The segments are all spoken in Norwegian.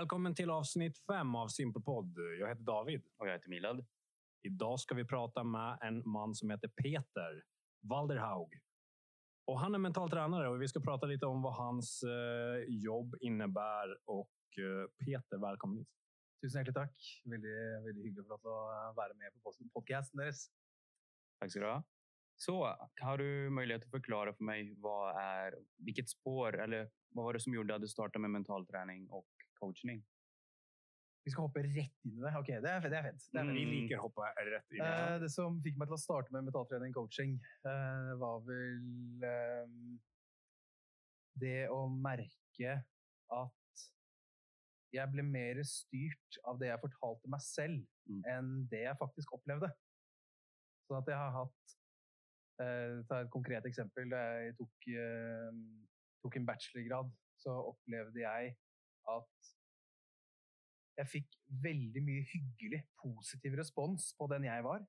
Välkommen till avsnitt fem av Simpelpodd. Jag heter David. Och jag heter Milad. Idag ska vi prata med en man som heter Peter Walderhaug. Och han är mental tränare och vi ska prata lite om vad hans eh, jobb innebär. Och eh, Peter, välkommen hit. Tusen hjertelig takk. Veldig, veldig hyggelig å få lov til å være med på podcasten deres. Tack ska du ha. Så, har du möjlighet att förklara för mig vad är, vilket spår eller vad var det som gjorde att du startade med mental träning och coaching? Vi skal hoppe rett inn i det. Ok, Det er, det er fint. Det, er. Vi liker å hoppe rett inn. i det som fikk meg til å starte med mentaltrening coaching, uh, var vel eh, det å merke at jeg ble mer styrt av det jeg fortalte meg selv, Mm. enn det jeg faktisk opplevde. Sånn at jeg har hatt eh, Ta et konkret eksempel. Da jeg tok, eh, tok en bachelorgrad, så opplevde jeg at jeg fikk veldig mye hyggelig, positiv respons på den jeg var.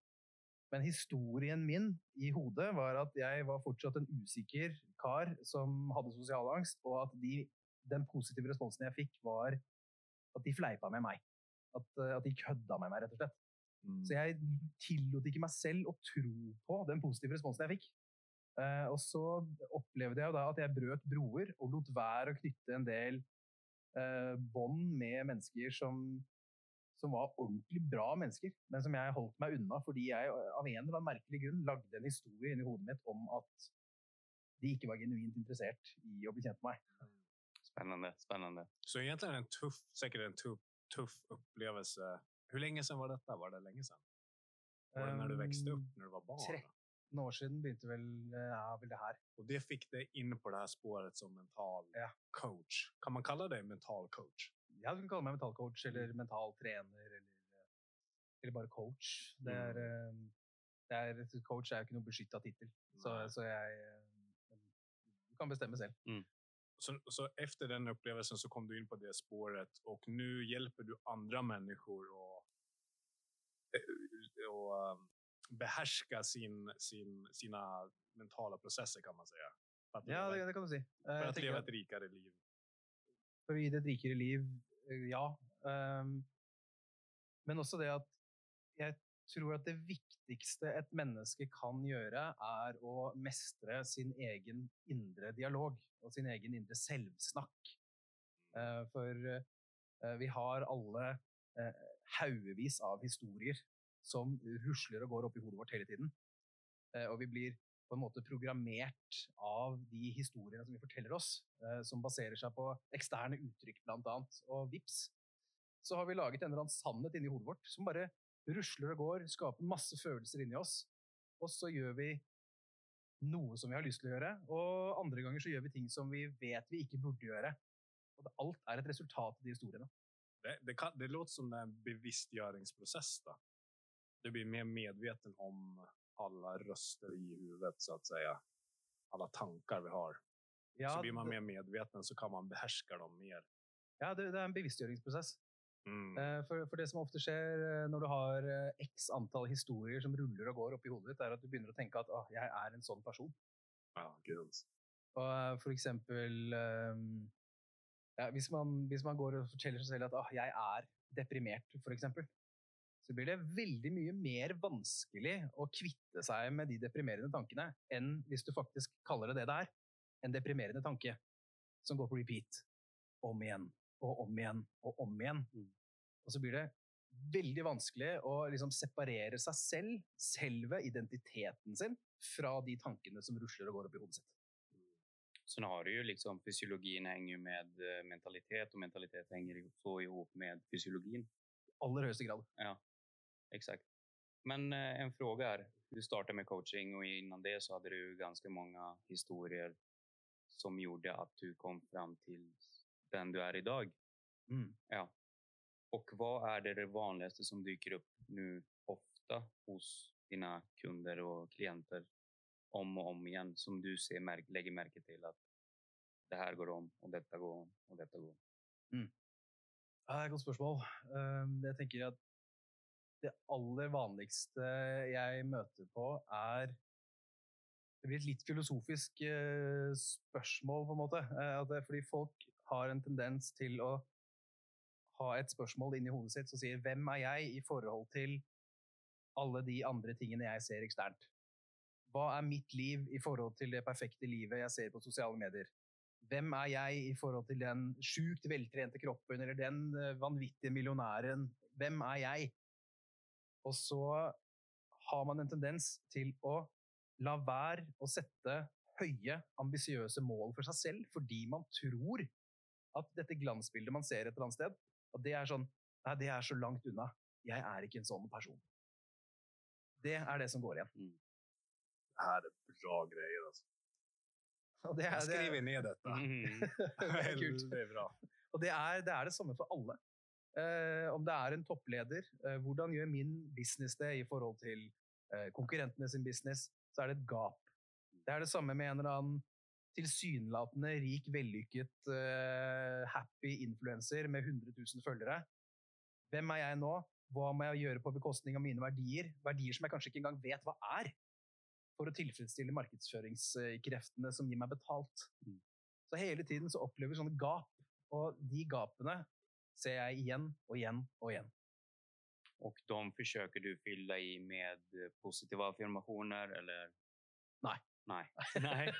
Men historien min i hodet var at jeg var fortsatt en usikker kar som hadde sosial angst, og at de, den positive responsen jeg fikk, var at de fleipa med meg. At, eh, at de kødda med meg, rett og slett. Mm. Så jeg tillot ikke meg selv å tro på den positive responsen jeg fikk. Eh, og så opplevde jeg jo da at jeg brøt broer og lot være å knytte en del eh, bånd med mennesker som, som var ordentlig bra mennesker, men som jeg holdt meg unna fordi jeg av en eller annen merkelig grunn lagde en historie inni hodet mitt om at de ikke var genuint interessert i å bli kjent med meg. Spennende. spennende. Så egentligen en tuff, sikkert en tuff, tuff opplevelse. Hur lenge siden var dette? Var det lenge sedan? Var det när du vokste opp, når du var barn? 13 år siden begynte vel, eh, ja, vel det her. Og det fikk dig inn på det her spåret som mental Ja. coach. Kan man kalle deg mental coach? Ja, du kan kalle meg mental coach eller mental trener eller, eller bare coach. Det er, mm. det er, coach er jo ikke noe beskytta tittel, så, så jeg eh, Du kan bestemme selv. Så, så efter den upplevelsen så kom du inn på det spåret og nå hjelper du andre mennesker å, eh, och, behärska sin, sin, sina mentala processer kan man säga. För att, Ja, det, det kan du si. Eh, för att tenker leva ett rikare liv. For å gi det et rikere liv, eh, ja. Um, Men også det at jeg tror at det viktigste et menneske kan gjøre, er å mestre sin egen indre dialog og sin egen indre selvsnakk. Uh, For uh, vi har alle uh, haugevis av historier som rusler og går opp i hodet vårt hele tiden. Eh, Og vi blir på en måte programmert av de historiene som vi forteller oss, eh, som baserer seg på eksterne uttrykk, annet. Og vips, så har vi laget en eller annen sannhet inni hodet vårt som bare rusler og går, skaper masse følelser inni oss. Og så gjør vi noe som vi har lyst til å gjøre, og andre ganger så gjør vi ting som vi vet vi ikke burde gjøre. Og alt er et resultat av de historiene. Det, det, kan, det låter som en bevisstgjøringsprosess, Då. Du blir mer medveten om alla röster i huvudet, så att säga. Alla tankar vi har. Ja, så blir man mer medveten så kan man behärska dem mer. ja, det, det er en bevisstgjøringsprosess. Mm. Eh, For, for det som ofte skjer eh, når du har eh, x antall historier som ruller og går oppi hodet ditt, er at du begynner å tenke at «Åh, jeg er en sånn person. Ja, gud. Og for eksempel eh, ja, hvis, man, hvis man går og forteller seg selv at «Åh, jeg er deprimert, for eksempel, så blir det veldig mye mer vanskelig å kvitte seg med de deprimerende tankene enn hvis du faktisk kaller det det det er. En deprimerende tanke som går på repeat om igjen og om igjen og om igjen. Mm. Og så blir det veldig vanskelig å liksom separere seg selv, selve identiteten sin, fra de tankene som rusler og går opp i hodet sitt. Sen har du ju liksom fysiologin hänger jo med eh, mentalitet og mentalitet henger ihop- så ihop med fysiologin. aller høyeste grad. Exakt. Men eh, en fråga är, du startade med coaching och innan det så hade du ganska många historier som gjorde att du kom fram till den du är idag. Mm. Ja. Och vad är det, det vanligaste som dyker upp nu ofta hos dina kunder och klienter om och om igen som du ser, lägger märke till att det här går om och detta går om och detta går om? Ja, det er et godt spørsmål. Um, Jeg tenker at det aller vanligste jeg møter på, er Det blir et litt filosofisk eh, spørsmål, på en måte. Eh, fordi folk har en tendens til å ha et spørsmål inni hodet sitt som sier 'Hvem er jeg i forhold til alle de andre tingene jeg ser eksternt?' Hva er mitt liv i forhold til det perfekte livet jeg ser på sosiale medier? Hvem er jeg i forhold til den sjukt veltrente kroppen eller den eh, vanvittige millionæren? Hvem er jeg? Og så har man en tendens til å la være å sette høye, ambisiøse mål for seg selv fordi man tror at dette glansbildet man ser et eller annet sted, at det er sånn Nei, det er så langt unna. Jeg er ikke en sånn person. Det er det som går igjen. Det her er bra greier, altså. Og det er, er, skriver ned dette. Mm. det er kult. Väldigt bra. Og det er, det er det samme for alle. Eh, om det er en toppleder, eh, hvordan gjør min business det i forhold til eh, konkurrentene sin business, så er det et gap. Det er det samme med en eller annen tilsynelatende rik, vellykket, happy influenser med 100 000 følgere. Hvem er jeg nå? Hva må jeg gjøre på bekostning av mine verdier? Verdier som jeg kanskje ikke engang vet hva er, for å tilfredsstille markedsføringskreftene som gir meg betalt. Mm. Så hele tiden så opplever vi sånne gap, og de gapene ser jeg igjen og igjen og igjen. Och de försöker du fylla i med positive positiva affirmationer eller? Nej. Nej. Nej.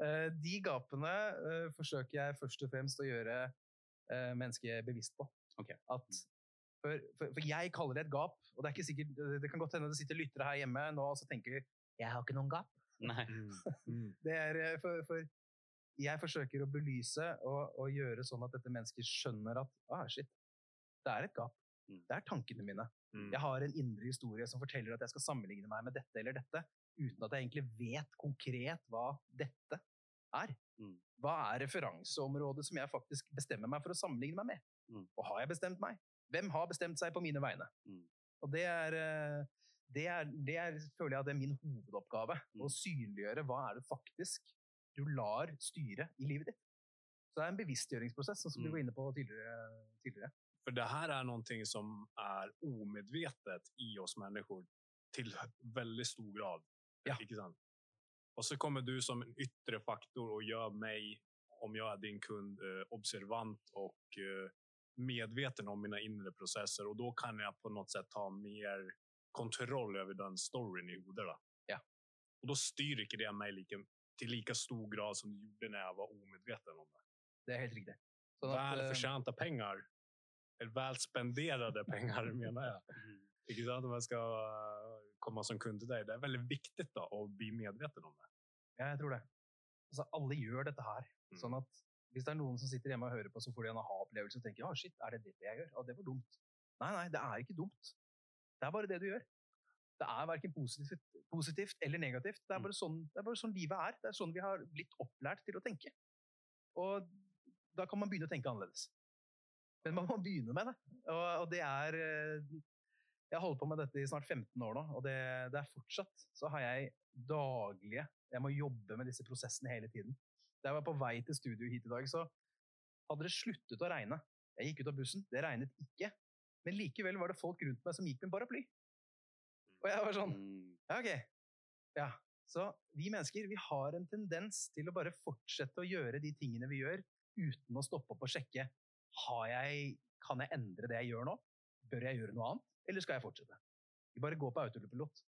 Eh, De gapene eh, forsøker jeg først og fremst å gjøre eh, mennesket bevisst på. Okay. At for, for, for jeg kaller det et gap, og det er ikke sikkert Det kan godt hende det sitter lyttere her hjemme nå og så tenker jeg har ikke noen gap. Nej. Mm. Mm. Det er eh, for, for jeg forsøker å belyse og, og gjøre sånn at dette mennesket skjønner at ah, shit, det er et gap. Mm. Det er tankene mine. Mm. Jeg har en indre historie som forteller at jeg skal sammenligne meg med dette eller dette, uten at jeg egentlig vet konkret hva dette er. Mm. Hva er referanseområdet som jeg faktisk bestemmer meg for å sammenligne meg med? Mm. Og har jeg bestemt meg? Hvem har bestemt seg på mine vegne? Mm. Og det er, eh, det er, det er, føler jeg at det er min hovedoppgave. Mm. Å synliggjøre hva er det faktisk du lar styre i livet ditt. Så det er en bevisstgjøringsprosess, som du Mm. var inne på tidligere. tidligere. For det her er noe som er omedvetet i oss mennesker til veldig stor grad. Ja. Ikke sant? Og så kommer du som en yttre faktor og gjør meg, om jeg er din kund, eh, observant och eh, medveten om mine indre processer. Og da kan jeg på noe sett ta mer kontroll over den storyen i hodet. Ja. Og da styrer ikke det meg like, till like stor grad som det gjorde når jeg var omedveten om det. Det er helt riktig. Sånn vel fortjente penger. Eller vel spenderte penger, mener jag. Mm. Ikke sant? Om jeg skal eh, komme som kunde til deg. Det er veldig viktig da, å bli medveten om det. Ja, jeg tror det. Altså, alle gjør dette her. Mm. Sånn at hvis det er noen som sitter hjemme og hører på, så får de en aha-opplevelse og tenker ja, shit, er det dette jeg gjør? Ja, det var dumt. Nei, nei, det er ikke dumt. Det er bare det du gjør. Det er verken positivt, positivt eller negativt. Det er, Mm. bare sånn, det er bare sånn livet er. Det er sånn vi har blitt opplært til å tenke. Og da kan man begynne å tenke annerledes. Men man må begynne med det. Og, og det er eh, Jeg har holdt på med dette i snart 15 år nå, og det, det er fortsatt så har jeg daglige Jeg må jobbe med disse prosessene hele tiden. Da jeg var på vei til studio hit i dag, så hadde det sluttet å regne. Jeg gikk ut av bussen, det regnet ikke. Men likevel var det folk rundt meg som gikk med paraply. Og jeg var sånn Mm. Ja, ok. Ja. Så vi mennesker vi har en tendens til å bare fortsette å gjøre de tingene vi gjør, uten å stoppe opp og sjekke har jeg, kan jeg endre det jeg gjør nå. Bør jeg gjøre noe annet, eller skal jeg fortsette? Vi bare går på autopilot.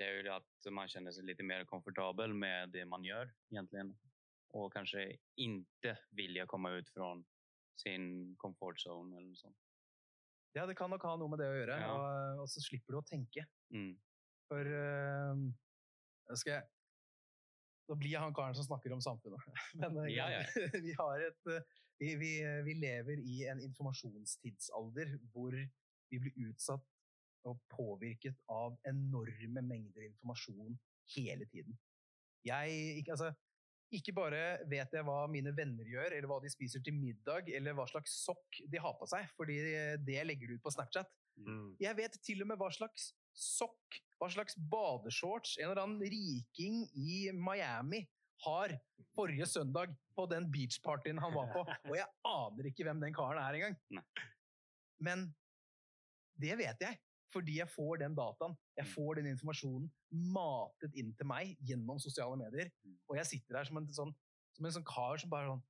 Det er jo det at man kjenner seg litt mer komfortabel med det man gjør, egentlig. Og kanskje ikke vilja komme ut fra sin comfort zone eller noe sånt. Ja, det kan nok ha noe med det å gjøre, Ja. og, og så slipper du å tenke. Mm. For uh, skal jeg Nå blir jeg han karen som snakker om samfunnet. Men uh, Ja, ja. vi har et uh, vi, vi, vi lever i en informasjonstidsalder hvor vi blir utsatt og påvirket av enorme mengder informasjon hele tiden. Jeg, ikke, altså, ikke bare vet jeg hva mine venner gjør, eller hva de spiser til middag, eller hva slags sokk de har på seg, fordi det legger du ut på Snapchat. Mm. Jeg vet til og med hva slags sokk, hva slags badeshorts en eller annen riking i Miami har forrige søndag på den beachpartyen han var på. Og jeg aner ikke hvem den karen er engang. Men det vet jeg, fordi jeg får den dataen, jeg Mm. får den informasjonen matet inn til meg gjennom sosiale medier. Mm. Og jeg sitter der som en sånn, som en sånn kar som bare sånn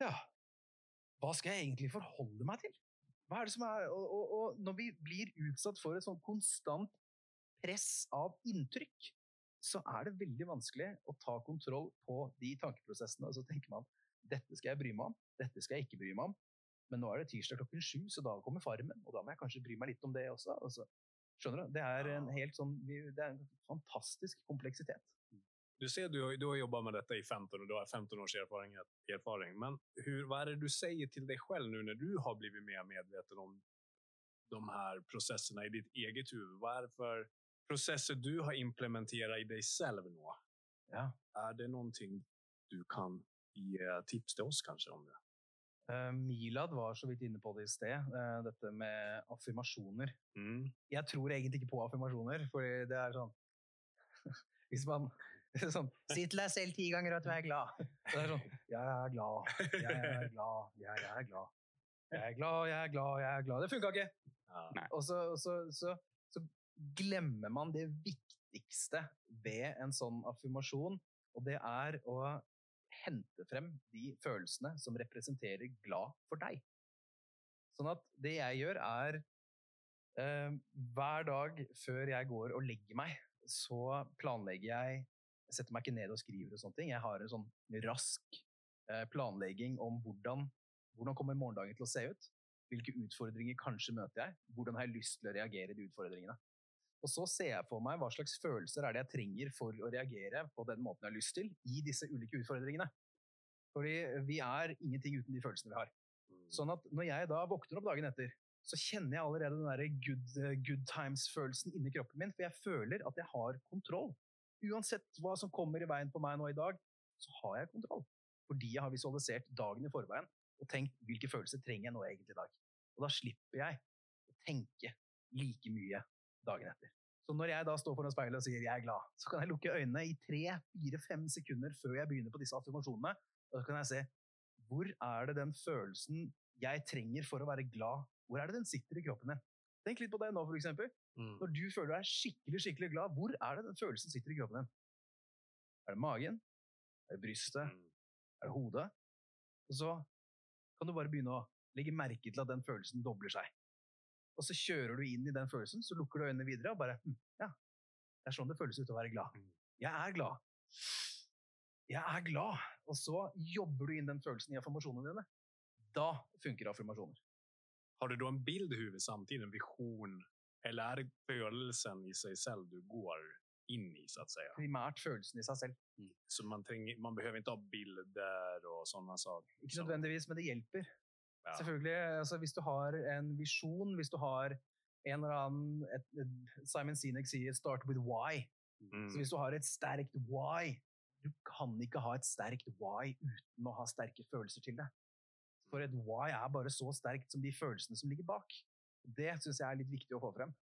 Ja. hva skal jeg egentlig forholde meg til? Hva er det som er, og, og, og når vi blir utsatt for et sånn konstant press av inntrykk, så er det veldig vanskelig å ta kontroll på de tankeprosessene. Og så tenker man dette skal jeg bry meg om, dette skal jeg ikke bry meg om. Men nå er det tirsdag klokken sju, så da kommer Farmen, og da må jeg kanskje bry meg litt om det også. Altså, skjønner du? Det er en helt sånn, det er en fantastisk kompleksitet. Du ser, du, har- du har jobba med dette i 15 og du har 15 års erfaring. erfaring. Men hur, hva er det du sier til deg selv nå når du har blivit mer medveten om de her prosessene i ditt eget huvud? Hva er det for prosesser du har implementert i deg selv nå? Ja. Er det noe du kan gi tips til oss kanskje om det? Eh, Milad var så vidt inne på det i sted, eh, dette med affirmasjoner. Mm. Jeg tror egentlig ikke på affirmasjoner, for det er sånn Hvis man sånn, Si til deg selv ti ganger at du er glad. Det er sånn Jeg er glad, jeg er glad, jeg er glad. Jeg er glad, jeg er glad, jeg er glad. Det funka ikke! Ja. Og så, så, så, så glemmer man det viktigste ved en sånn affirmasjon, og det er å hente frem de følelsene som representerer glad for deg. Sånn at det jeg gjør, er eh, hver dag før jeg går og legger meg, så planlegger jeg Jeg setter meg ikke ned og skriver og sånne ting. Jeg har en sånn rask eh, planlegging om hvordan, hvordan kommer morgendagen til å se ut. Hvilke utfordringer kanskje møter jeg? Hvordan har jeg lyst til å reagere i de utfordringene? Og så ser jeg for meg hva slags følelser er det jeg trenger for å reagere på den måten jeg har lyst til i disse ulike utfordringene. Fordi vi er ingenting uten de følelsene vi har. Mm. Sånn at når jeg da våkner opp dagen etter, så kjenner jeg allerede den der good, eh, good times-følelsen inni kroppen min, for jeg føler at jeg har kontroll. Uansett hva som kommer i veien på meg nå i dag, så har jeg kontroll. Fordi jeg har visualisert dagen i forveien og tenkt hvilke følelser trenger jeg nå egentlig i dag. Og da slipper jeg å tenke like mye dagen etter. Så når jeg da står foran speilet og sier jeg er glad, så kan jeg lukke øynene i tre, fire, fem sekunder før jeg begynner på disse affirmasjonene, og så kan jeg se hvor er det den følelsen jeg trenger for å være glad, hvor er det den sitter i kroppen min? Tenk litt på det nå, for eksempel. Mm. Når du føler deg skikkelig, skikkelig glad, hvor er det den følelsen sitter i kroppen din? Er det magen? Er det brystet? Mm. Er det hodet? Og så kan du bare begynne å legge merke til at den følelsen dobler seg. Og så kjører du inn i den følelsen, så lukker du øynene videre og bare hm, Ja, det er sånn det føles ut å være glad. Mm. Jeg er glad. Jeg er glad. Og så jobber du inn den følelsen i affirmasjonene dine. Da funker affirmasjoner. Har du da en bild i huvudet samtidig, en vision? Eller er det følelsen i seg selv du går inn i, så att säga? Primært følelsen i seg selv. Så man, trenger, man behøver ikke ha bilder og sånne saker? Ikke nødvendigvis, men det hjelper. Ja. Selvfølgelig, altså Hvis du har en visjon, hvis du har en eller annen et, et, Simon Sinek sier 'start with why'. Mm. Så hvis du har et sterkt why Du kan ikke ha et sterkt why uten å ha sterke følelser til det. For et why er bare så sterkt som de følelsene som ligger bak. Det syns jeg er litt viktig å få frem.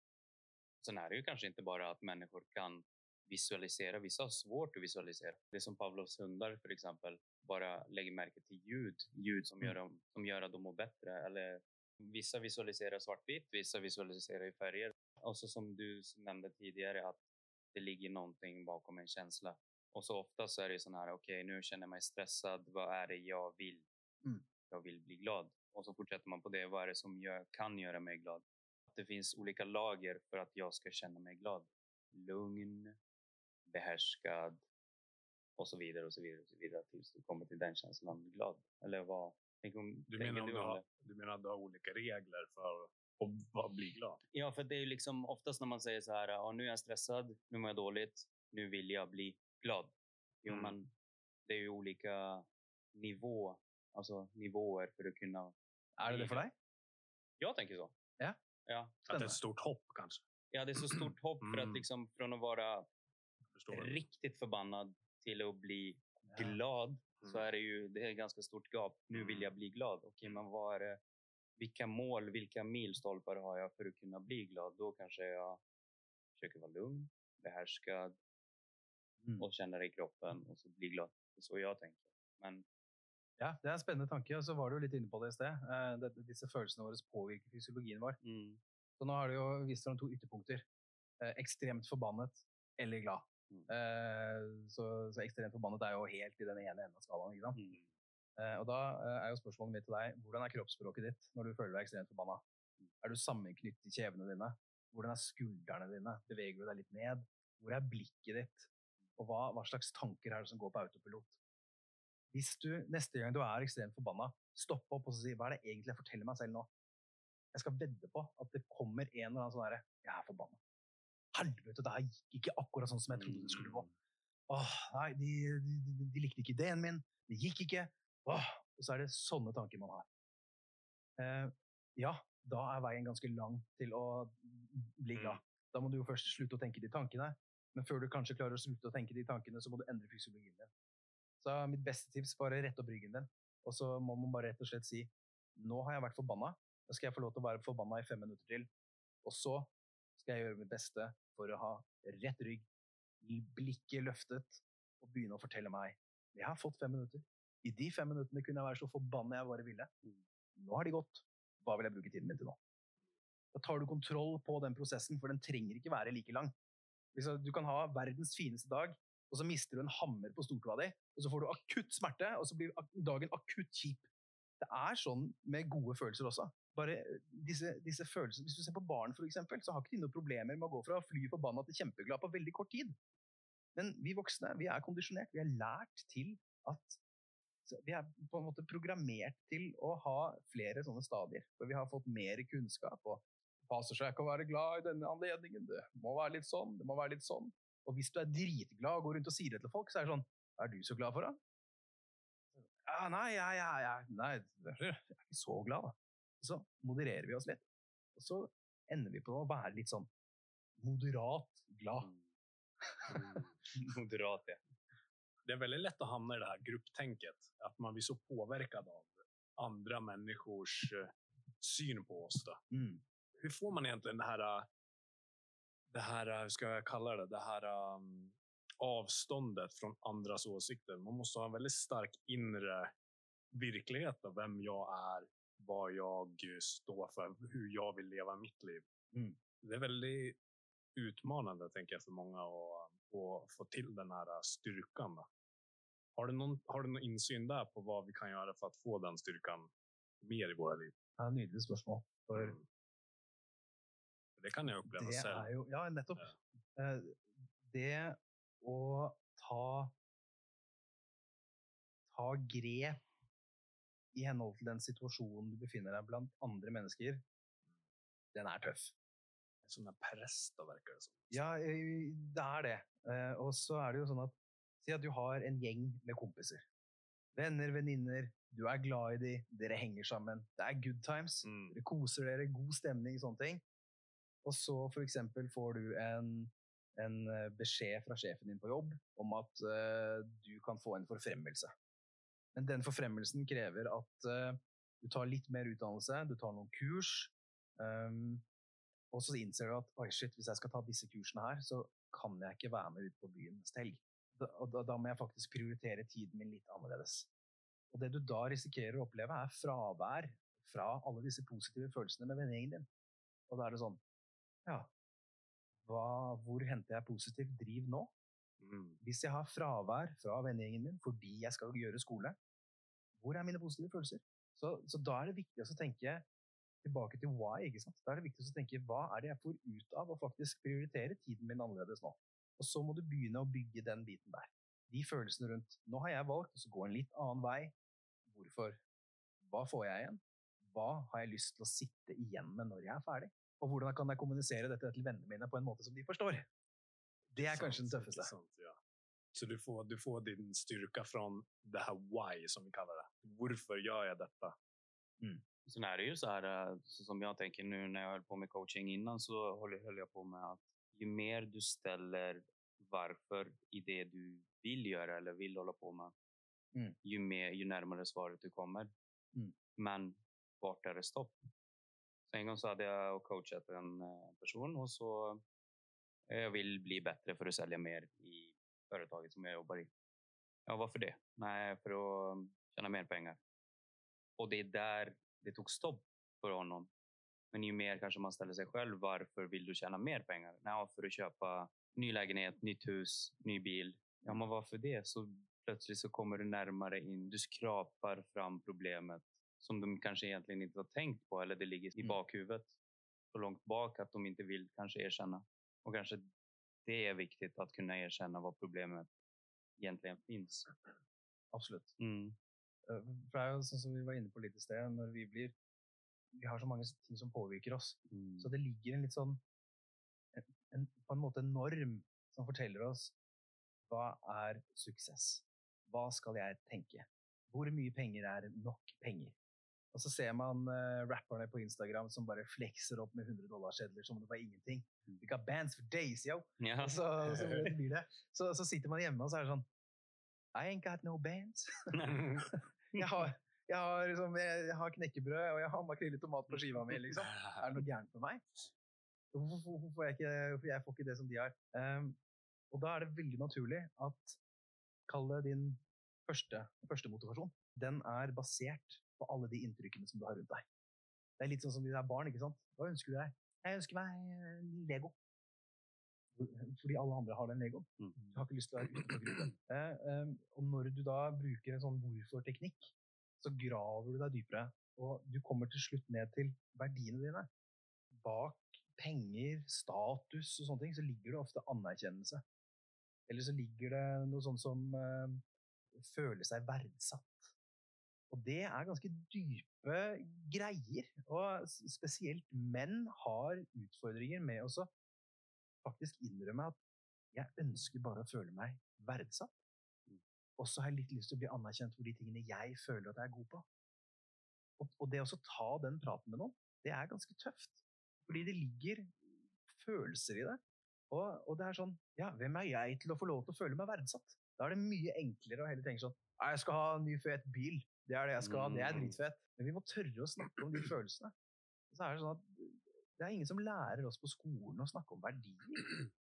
Sen er det jo kanskje ikke bare at mennesker kan visualisere. Visse har svårt å visualisere. Det som Pavlovs hunder, for exempel. Bara lägger märke till ljud. Ljud som, Mm. gör, dem, som gör att de mår bättre. Eller vissa visualiserar svartvitt, vissa visualiserar i färger. Och så som du nämnde tidigare att det ligger någonting bakom en känsla. Och så ofta så är det sånn här, okej nu känner jag mig stressad. Vad är det jag vill? Mm. Jag vill bli glad. Och så fortsätter man på det. Vad är det som gör, kan göra mig glad? det finns olika lager för att jag ska känna mig glad. Lugn, behärskad och så vidare och så vidare och så vidare tills du kommer till den känslan glad. Eller vad? Tänk om, Du tänker menar, om du du, har, du menar att du har olika regler för att bli glad? Ja, för det är ju liksom oftast när man säger så här, ja, nu är jag stressad, nu mår jag dåligt, nu vill jag bli glad. Jo, Mm. men det är ju olika nivå, alltså nivåer för att kunna... Er det det for deg? Jag tänker så. Ja. Ja, Att det är ett stort hopp kanske? ja det är så stort hopp för Mm. att liksom från att vara riktigt förbannad till att bli glad så er är det ju det är ett ganska stort gap. Nu vill jeg jag bli glad. Okej, men vad är det? Vilka mål, vilka milstolpar har jag för att kunna bli glad? Då kanske jag försöker vara lugn, behärskad Mm. och känna det i kroppen och så bli glad. Det är så jag tänker. Men Ja, det er en spennende tanke. Og så var du jo litt inne på det i sted. Eh, disse følelsene våre påvirker fysiologien vår. mm, Så nå har det jo vist fram to ytterpunkter. Eh, ekstremt forbannet eller glad. Mm. Eh, så, så ekstremt forbannet er jo helt i den ene enden av skalaen. ikke sant? mm, Eh, og da eh, er jo spørsmålet mitt til deg, hvordan er kroppsspråket ditt når du føler deg ekstremt forbanna? Er du sammenknyttet i kjevene dine? Hvordan er skuldrene dine? Beveger du deg litt ned? Hvor er blikket ditt? Og hva, hva slags tanker er det som går på autopilot? Hvis du neste gang du er ekstremt forbanna, stopper opp og sier hva er det egentlig jeg forteller meg selv nå? Jeg skal vedde på at det kommer en eller annen sånn herre Jeg er forbanna. Helvete, det her gikk ikke akkurat sånn som jeg trodde det skulle gå. Åh, nei, de, de, de likte ikke ideen min. Det gikk ikke. Åh, og så er det sånne tanker man har. Eh, ja, da er veien ganske lang til å bli glad. Da må du jo først slutte å tenke de tankene. Men før du kanskje klarer å slutte å tenke de tankene, så må du endre fysiologien din. Så mitt beste tips bare rette opp ryggen din. Og så må man bare rett og slett si nå har jeg vært forbanna. Da skal jeg få lov til å være forbanna i fem minutter til. Og så skal jeg gjøre mitt beste for å ha rett rygg, blikket løftet, og begynne å fortelle meg jeg har fått fem minutter. I de fem minuttene kunne jeg være så forbanna jeg bare ville. Nå har de gått. Hva vil jeg bruke tiden min til nå? Da tar du kontroll på den prosessen, for den trenger ikke være like lang. Du kan ha verdens fineste dag, og så mister du en hammer på stortåa di, og så får du akutt smerte, og så blir dagen akutt kjip. Det er sånn med gode følelser også. Bare disse, disse følelsene, Hvis du ser på barn, for eksempel, så har ikke de noen problemer med å gå fra å fly forbanna til kjempeglad på veldig kort tid. Men vi voksne vi er kondisjonert. Vi er lært til at Vi er på en måte programmert til å ha flere sånne stadier. For vi har fått mer kunnskap. og passer seg ikke å være glad i denne anledningen. Det må være litt sånn, det må være litt sånn. Og hvis du er dritglad og går rundt og sier det til folk, så er det sånn Er du så glad for det? Ja, nei, ja, ja, ja. nei, jeg er ikke så glad, da. Så modererer vi oss litt. Og så ender vi på å være litt sånn moderat glad. Moderat, ja. Det er veldig lett å havne i det her grupptenket. At man blir så påvirket av andre människors eh, syn på oss. Da. Mm. Hur får man egentlig det här, eh, det här eh, hur ska jag kalla det, det här um, avståndet från andras åsikter? Man måste ha en väldigt stark inre virkelighet av vem jag är, vad jag står för, hur jag vill leva mitt liv. Mm. Det är väldigt utmanande tänker jag för många att, att få till den här styrkan. Har, du någon, har du någon insyn där på vad vi kan göra för att få den styrkan mer i våra liv? Ja, Nydelig spørsmål. For Mm. Det kan jag uppleva det själv. er jo Ja, nettopp. Ja. Det å ta ta grep i henhold til den situasjonen du befinner deg blant andre mennesker, den er tøff. Som en prest, da, virker det som. Ja, eh, det er det. Eh, Og så er det jo sånn at Si at du har en gjeng med kompiser. Venner, venninner. Du er glad i de, dere henger sammen. Det er good times. Mm. Dere koser dere, god stemning, sånne ting. Og så for eksempel får du en, en eh, beskjed fra sjefen din på jobb om at uh, du kan få en forfremmelse. Men den forfremmelsen krever at uh, du tar litt mer utdannelse, du tar noen kurs, Um, og så innser du at oi shit, hvis jeg skal ta disse kursene her, så kan jeg ikke være med ut på byen neste helg. Da, da, da må jeg faktisk prioritere tiden min litt annerledes. Og det du da risikerer å oppleve, er fravær fra alle disse positive følelsene med vennegjengen din. Og da er det sånn Ja, hva, hvor henter jeg positiv driv nå? Mm. Hvis jeg har fravær fra vennegjengen min fordi jeg skal gjøre skole, hvor er mine positive følelser? Så, så da er det viktig å tenke tilbake til why. ikke sant? Da er det viktig å tenke hva er det jeg får ut av å faktisk prioritere tiden min annerledes nå? Og så må du begynne å bygge den biten der. De følelsene rundt nå har jeg valgt å gå en litt annen vei. Hvorfor? Hva får jeg igjen? Hva har jeg lyst til å sitte igjen med når jeg er ferdig? Og hvordan kan jeg kommunisere dette til vennene mine på en måte som de forstår? Det er kanskje den tøffeste. sant, ja. Så du får, du får din styrka från det här why som vi kallar det. Hvorfor gjør jeg dette? Mm. Sen är det ju så här, så som jag tänker nu när jag höll på med coaching innan så höll, höll jag på med att ju mer du ställer varför i det du vill göra eller vill hålla på med, Mm. ju, mer, ju närmare svaret du kommer. Mm. Men vart är det stopp? Så en gång så hade jag coachat en eh, person och så eh, jag vill bli bättre för att sälja mer i företaget som jag jobbar i. Ja, varför det? Nej, för att tjäna mer pengar. Och det är där det tog stopp för honom. Men ju mer kanske man ställer sig själv, varför vill du tjäna mer pengar? Nej, för att köpa ny lägenhet, nytt hus, ny bil. Ja, men varför det? Så plötsligt så kommer du närmare in. Du skrapar fram problemet som de kanske egentligen inte har tänkt på eller det ligger i Mm. bakhuvudet så långt bak att de inte vill kanske erkänna. Och kanske det är viktigt att kunna erkänna vad problemet egentligen finns. Absolutt. Mm. Eh, For det er jo sånn som vi var inne på litt i sted, når vi blir Vi har så mange ting som påvirker oss. Mm. Så det ligger en litt sånn en, en, På en måte en norm som forteller oss hva er suksess? Hva skal jeg tenke? Hvor mye penger er nok penger? Og så ser man uh, rapperne på Instagram som bare flekser opp med 100 dollarsedler som om det var ingenting. Mm. We got bands for days, yo! Ja. Så, så, blir det. Så, så sitter man hjemme og så er det sånn I ain't got no bands. Jeg har, jeg har, liksom, jeg, har knekkebrød og jeg har makrell i tomat på skiva mi. Liksom. Er det noe gærent med meg? Hvorfor, hvorfor, får jeg ikke, hvorfor jeg får ikke det som de har? Um, og da er det veldig naturlig at Kall det din første, første motivasjon. Den er basert på alle de inntrykkene som du har rundt deg. Det er litt sånn som vi er barn. ikke sant? Hva ønsker du deg? Jeg ønsker meg eh, Lego. Fordi alle andre har den Legoen. Mm. Du har ikke lyst til å være ute på grunnen. Eh, ehm, og når du da bruker en sånn hvorfor-teknikk, så graver du deg dypere. Og du kommer til slutt ned til verdiene dine. Bak penger, status og sånne ting, så ligger det ofte anerkjennelse. Eller så ligger det noe sånn som eh, føle seg verdsatt. Og det er ganske dype greier. Og spesielt menn har utfordringer med å faktisk innrømme at jeg ønsker bare å føle meg verdsatt. Og så har jeg litt lyst til å bli anerkjent for de tingene jeg føler at jeg er god på. Og, og det å ta den praten med noen, det er ganske tøft. Fordi det ligger følelser i det. Og, og det er sånn Ja, hvem er jeg til å få lov til å føle meg verdsatt? Da er det mye enklere å heller tenke sånn Jeg skal ha en ny, fet bil. Det er det jeg skal ha. Det er Mm. dritfett. Men vi må tørre å snakke om de følelsene. Så er det sånn at det er ingen som lærer oss på skolen å snakke om verdier.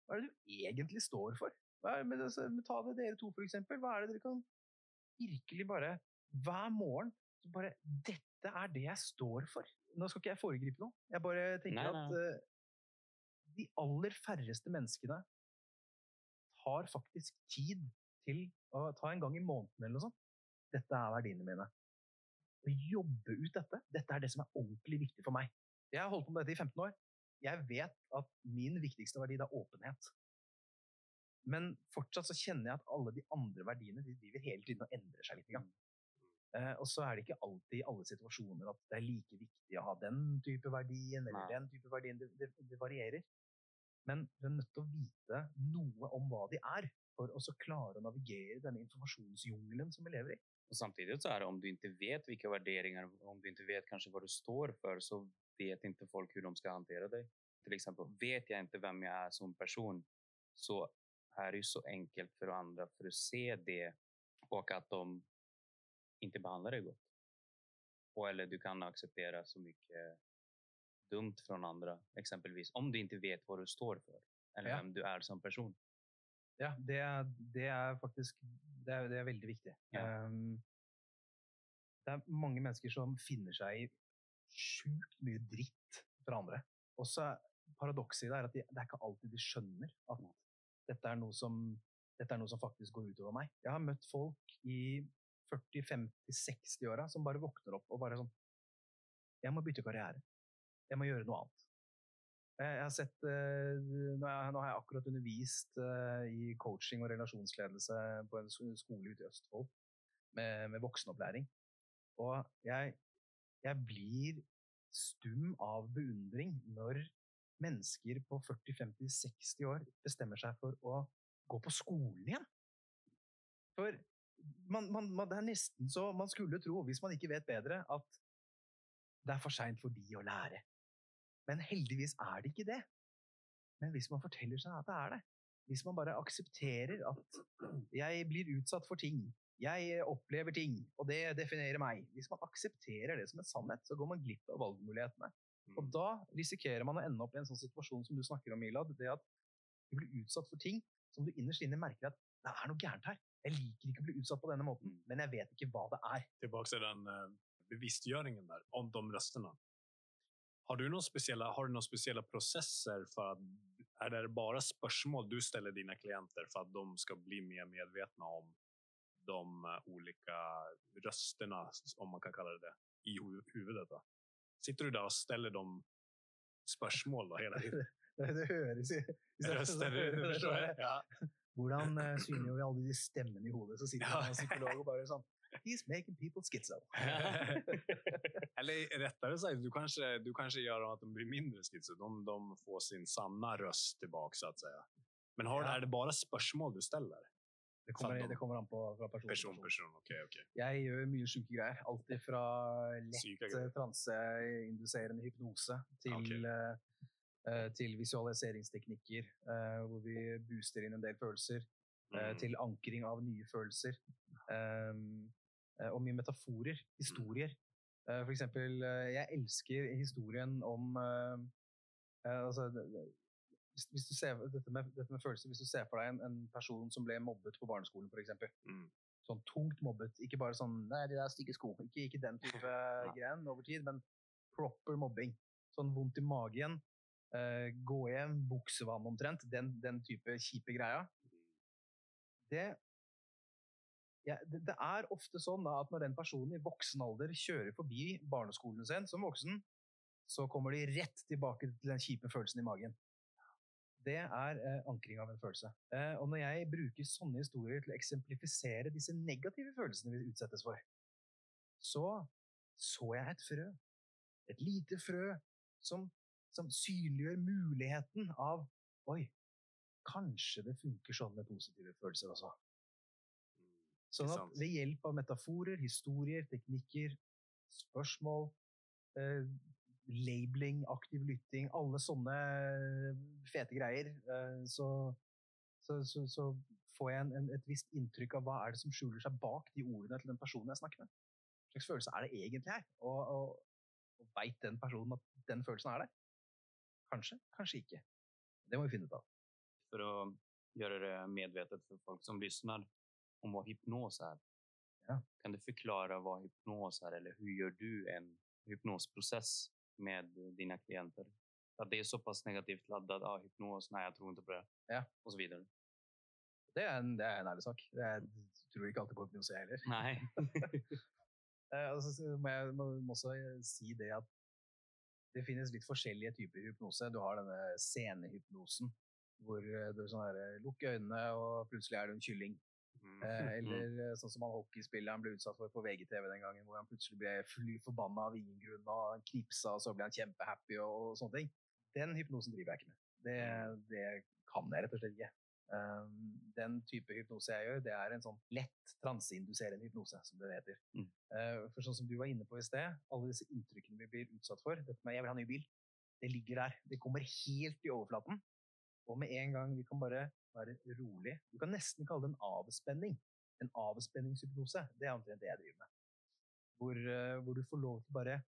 Hva er det du egentlig står for? Hva er, men, altså, ta det dere to, for eksempel. Hva er det dere kan virkelig bare Hver morgen så bare Dette er det jeg står for. Nå skal ikke jeg foregripe noe. Jeg bare tenker Nei, nei. at uh, de aller færreste menneskene tar faktisk tid til å ta en gang i måneden eller noe sånt. Dette er verdiene mine. Å jobbe ut dette, dette er det som er ordentlig viktig for meg. Jeg har holdt på med dette i 15 år. Jeg vet at min viktigste verdi er åpenhet. Men fortsatt så kjenner jeg at alle de andre verdiene de driver hele tiden og endrer seg litt. Grann. Eh, og så er det ikke alltid i alle situasjoner at det er like viktig å ha den type verdien eller Nei. den type verdien. Det, det, det varierer. Men du er nødt til å vite noe om hva de er, for å så klare å navigere denne informasjonsjungelen som vi lever i. Och samtidig så er det om du ikke vet hvilke vurderinger, om du ikke vet kanskje hva du står for, så vet ikke folk hvordan de skal håndtere deg. Til eksempel, vet jeg ikke hvem jeg er som person så er det jo så enkelt for andre for å se det og at de ikke behandler deg godt. Og eller du kan akseptere så mye dumt fra andre, eksempelvis, om du ikke vet hva du står for, eller Ja. hvem du er som person. Ja, det, det er faktisk det er, det er veldig viktig. Ja. Um, det er mange mennesker som finner seg i sjukt mye dritt fra andre. Og så paradokset i det er at de, det er ikke alltid de skjønner at dette er, som, dette er noe som faktisk går utover meg. Jeg har møtt folk i 40-50-60-åra som bare våkner opp og bare sånn Jeg må bytte karriere. Jeg må gjøre noe annet. Jeg jeg har sett, eh, nå har jeg akkurat undervist eh, i coaching og relasjonsledelse på en skole ute i Østfold med, med voksenopplæring. Og jeg, jeg blir stum av beundring når mennesker på 40-50-60 år bestemmer seg for å gå på skolen igjen. For man, man, man, det er nesten så man skulle tro, hvis man ikke vet bedre, at det er for seint for de å lære. Men heldigvis er det ikke det. Men hvis man forteller seg at det er det, hvis man bare aksepterer at jeg blir utsatt for ting, jeg opplever ting, og det definerer meg Hvis man aksepterer det som en sannhet, så går man glipp av valgmulighetene. Og da risikerer man å ende opp i en sånn situasjon som du snakker om, Milad. Det at du blir utsatt for ting som du innerst inne merker at det er noe gærent her. Jeg liker ikke å bli utsatt på denne måten, men jeg vet ikke hva det er. Tilbake til den eh, bevisstgjøringen der, om de rösterna. Har du, noen spesielle, har du noen spesielle prosesser for at Er det bare spørsmål du stiller dine klienter for at de skal bli mer medvetne om de ulike olika rösterna, om man kan kalle det det, i hodet? Da. Sitter du der og stiller dem spørsmål da, hele tiden? Det, det høres er sånn- Röster, du, forstår sånn- Ja. Hvordan uh, synliggjør vi alle de stemmene i hodet? Så sitter Ja. en psykolog og bare sånn He's making people schizo. Eller rettere sagt, du kanskje, du kanskje gjør at de blir mindre schizo. De, de får sin sanne røst tilbake, så at si. Men har, Ja. er det bare spørsmål du stiller? Det kommer, det kommer an på fra person. person, person. Okay, Ok, ok. Jeg gjør mye sjuke greier. Alt fra lett transeinduserende hypnose til, okay eh, eh, til visualiseringsteknikker, eh, hvor vi booster inn en del følelser, Mm. til ankring av nye følelser. Eh, og mye metaforer, historier. Eh, for eksempel, eh, jeg elsker historien om altså, hvis, hvis du ser, dette, med, dette med følelser, hvis du ser for deg en, en person som ble mobbet på barneskolen, f.eks. Mm. Sånn tungt mobbet. Ikke bare sånn Nei, de der stygge sko. Ikke, ikke den type greien over tid, men proper mobbing. Sånn vondt i magen, uh, gå hjem, buksevann omtrent. Den, den type kjipe greia. Det, ja, det, er ofte sånn da, at når den personen i voksen alder kjører forbi barneskolen sin som voksen, så kommer de rett tilbake til den kjipe følelsen i magen. Det er eh, ankring av en følelse. Eh, og når jeg bruker sånne historier til å eksemplifisere disse negative følelsene vi utsettes for, så så jeg et frø. Et lite frø som, som synliggjør muligheten av Oi, kanskje det funker sånn med positive følelser også. Sånn at ved hjelp av metaforer, historier, teknikker, spørsmål, eh, labeling, aktiv lytting, alle sånne eh, fete greier, eh, så, så, så, så får jeg en, en, et visst inntrykk av hva er det som skjuler seg bak de ordene til den personen jeg snakker med. Hva slags følelse er det egentlig her? Og, og, og veit den personen at den følelsen er der? Kanskje, kanskje ikke. Det må vi finne ut av. For å gjøre det medvetet for folk som lyssnar om vad hypnos är. Ja. Kan du förklara vad hypnos är eller hur gör du en hypnosprocess med dina klienter? Att det är så pass negativt laddat. Ah, hypnos, nej jag tror inte på det. Ja. Och så vidare. Det er en, det er en ærlig sak. Jeg tror ikke alltid på hypnose, jeg heller. Nej. Eh, så må jeg også si det at det finnes litt forskjellige typer hypnose. Du har denne scenehypnosen, hvor eh, du sånn her, eh, lukker øynene, og plutselig er du en kylling. Mm. Eh, eller eh, sånn som han hockeyspilleren ble utsatt for på VGTV den gangen, hvor han plutselig ble fly forbanna av ingen grunn, og han knipsa, og så ble han kjempehappy og, og sånne ting. Den hypnosen driver jeg ikke med. Det, det kan jeg rett og slett ikke. Um, den type hypnose jeg gjør, det er en sånn lett transeinduserende hypnose, som det heter. Mm. Uh, for sånn som du var inne på i sted, alle disse inntrykkene vi blir utsatt for, dette med 'jeg vil ha ny bil', det ligger der. Det kommer helt i overflaten. Og med en gang vi kan bare være rolig Du kan nesten kalle det en avspenning. En avspenningshypnose. Det er omtrent det jeg driver med. Hvor, eh, hvor du får lov til bare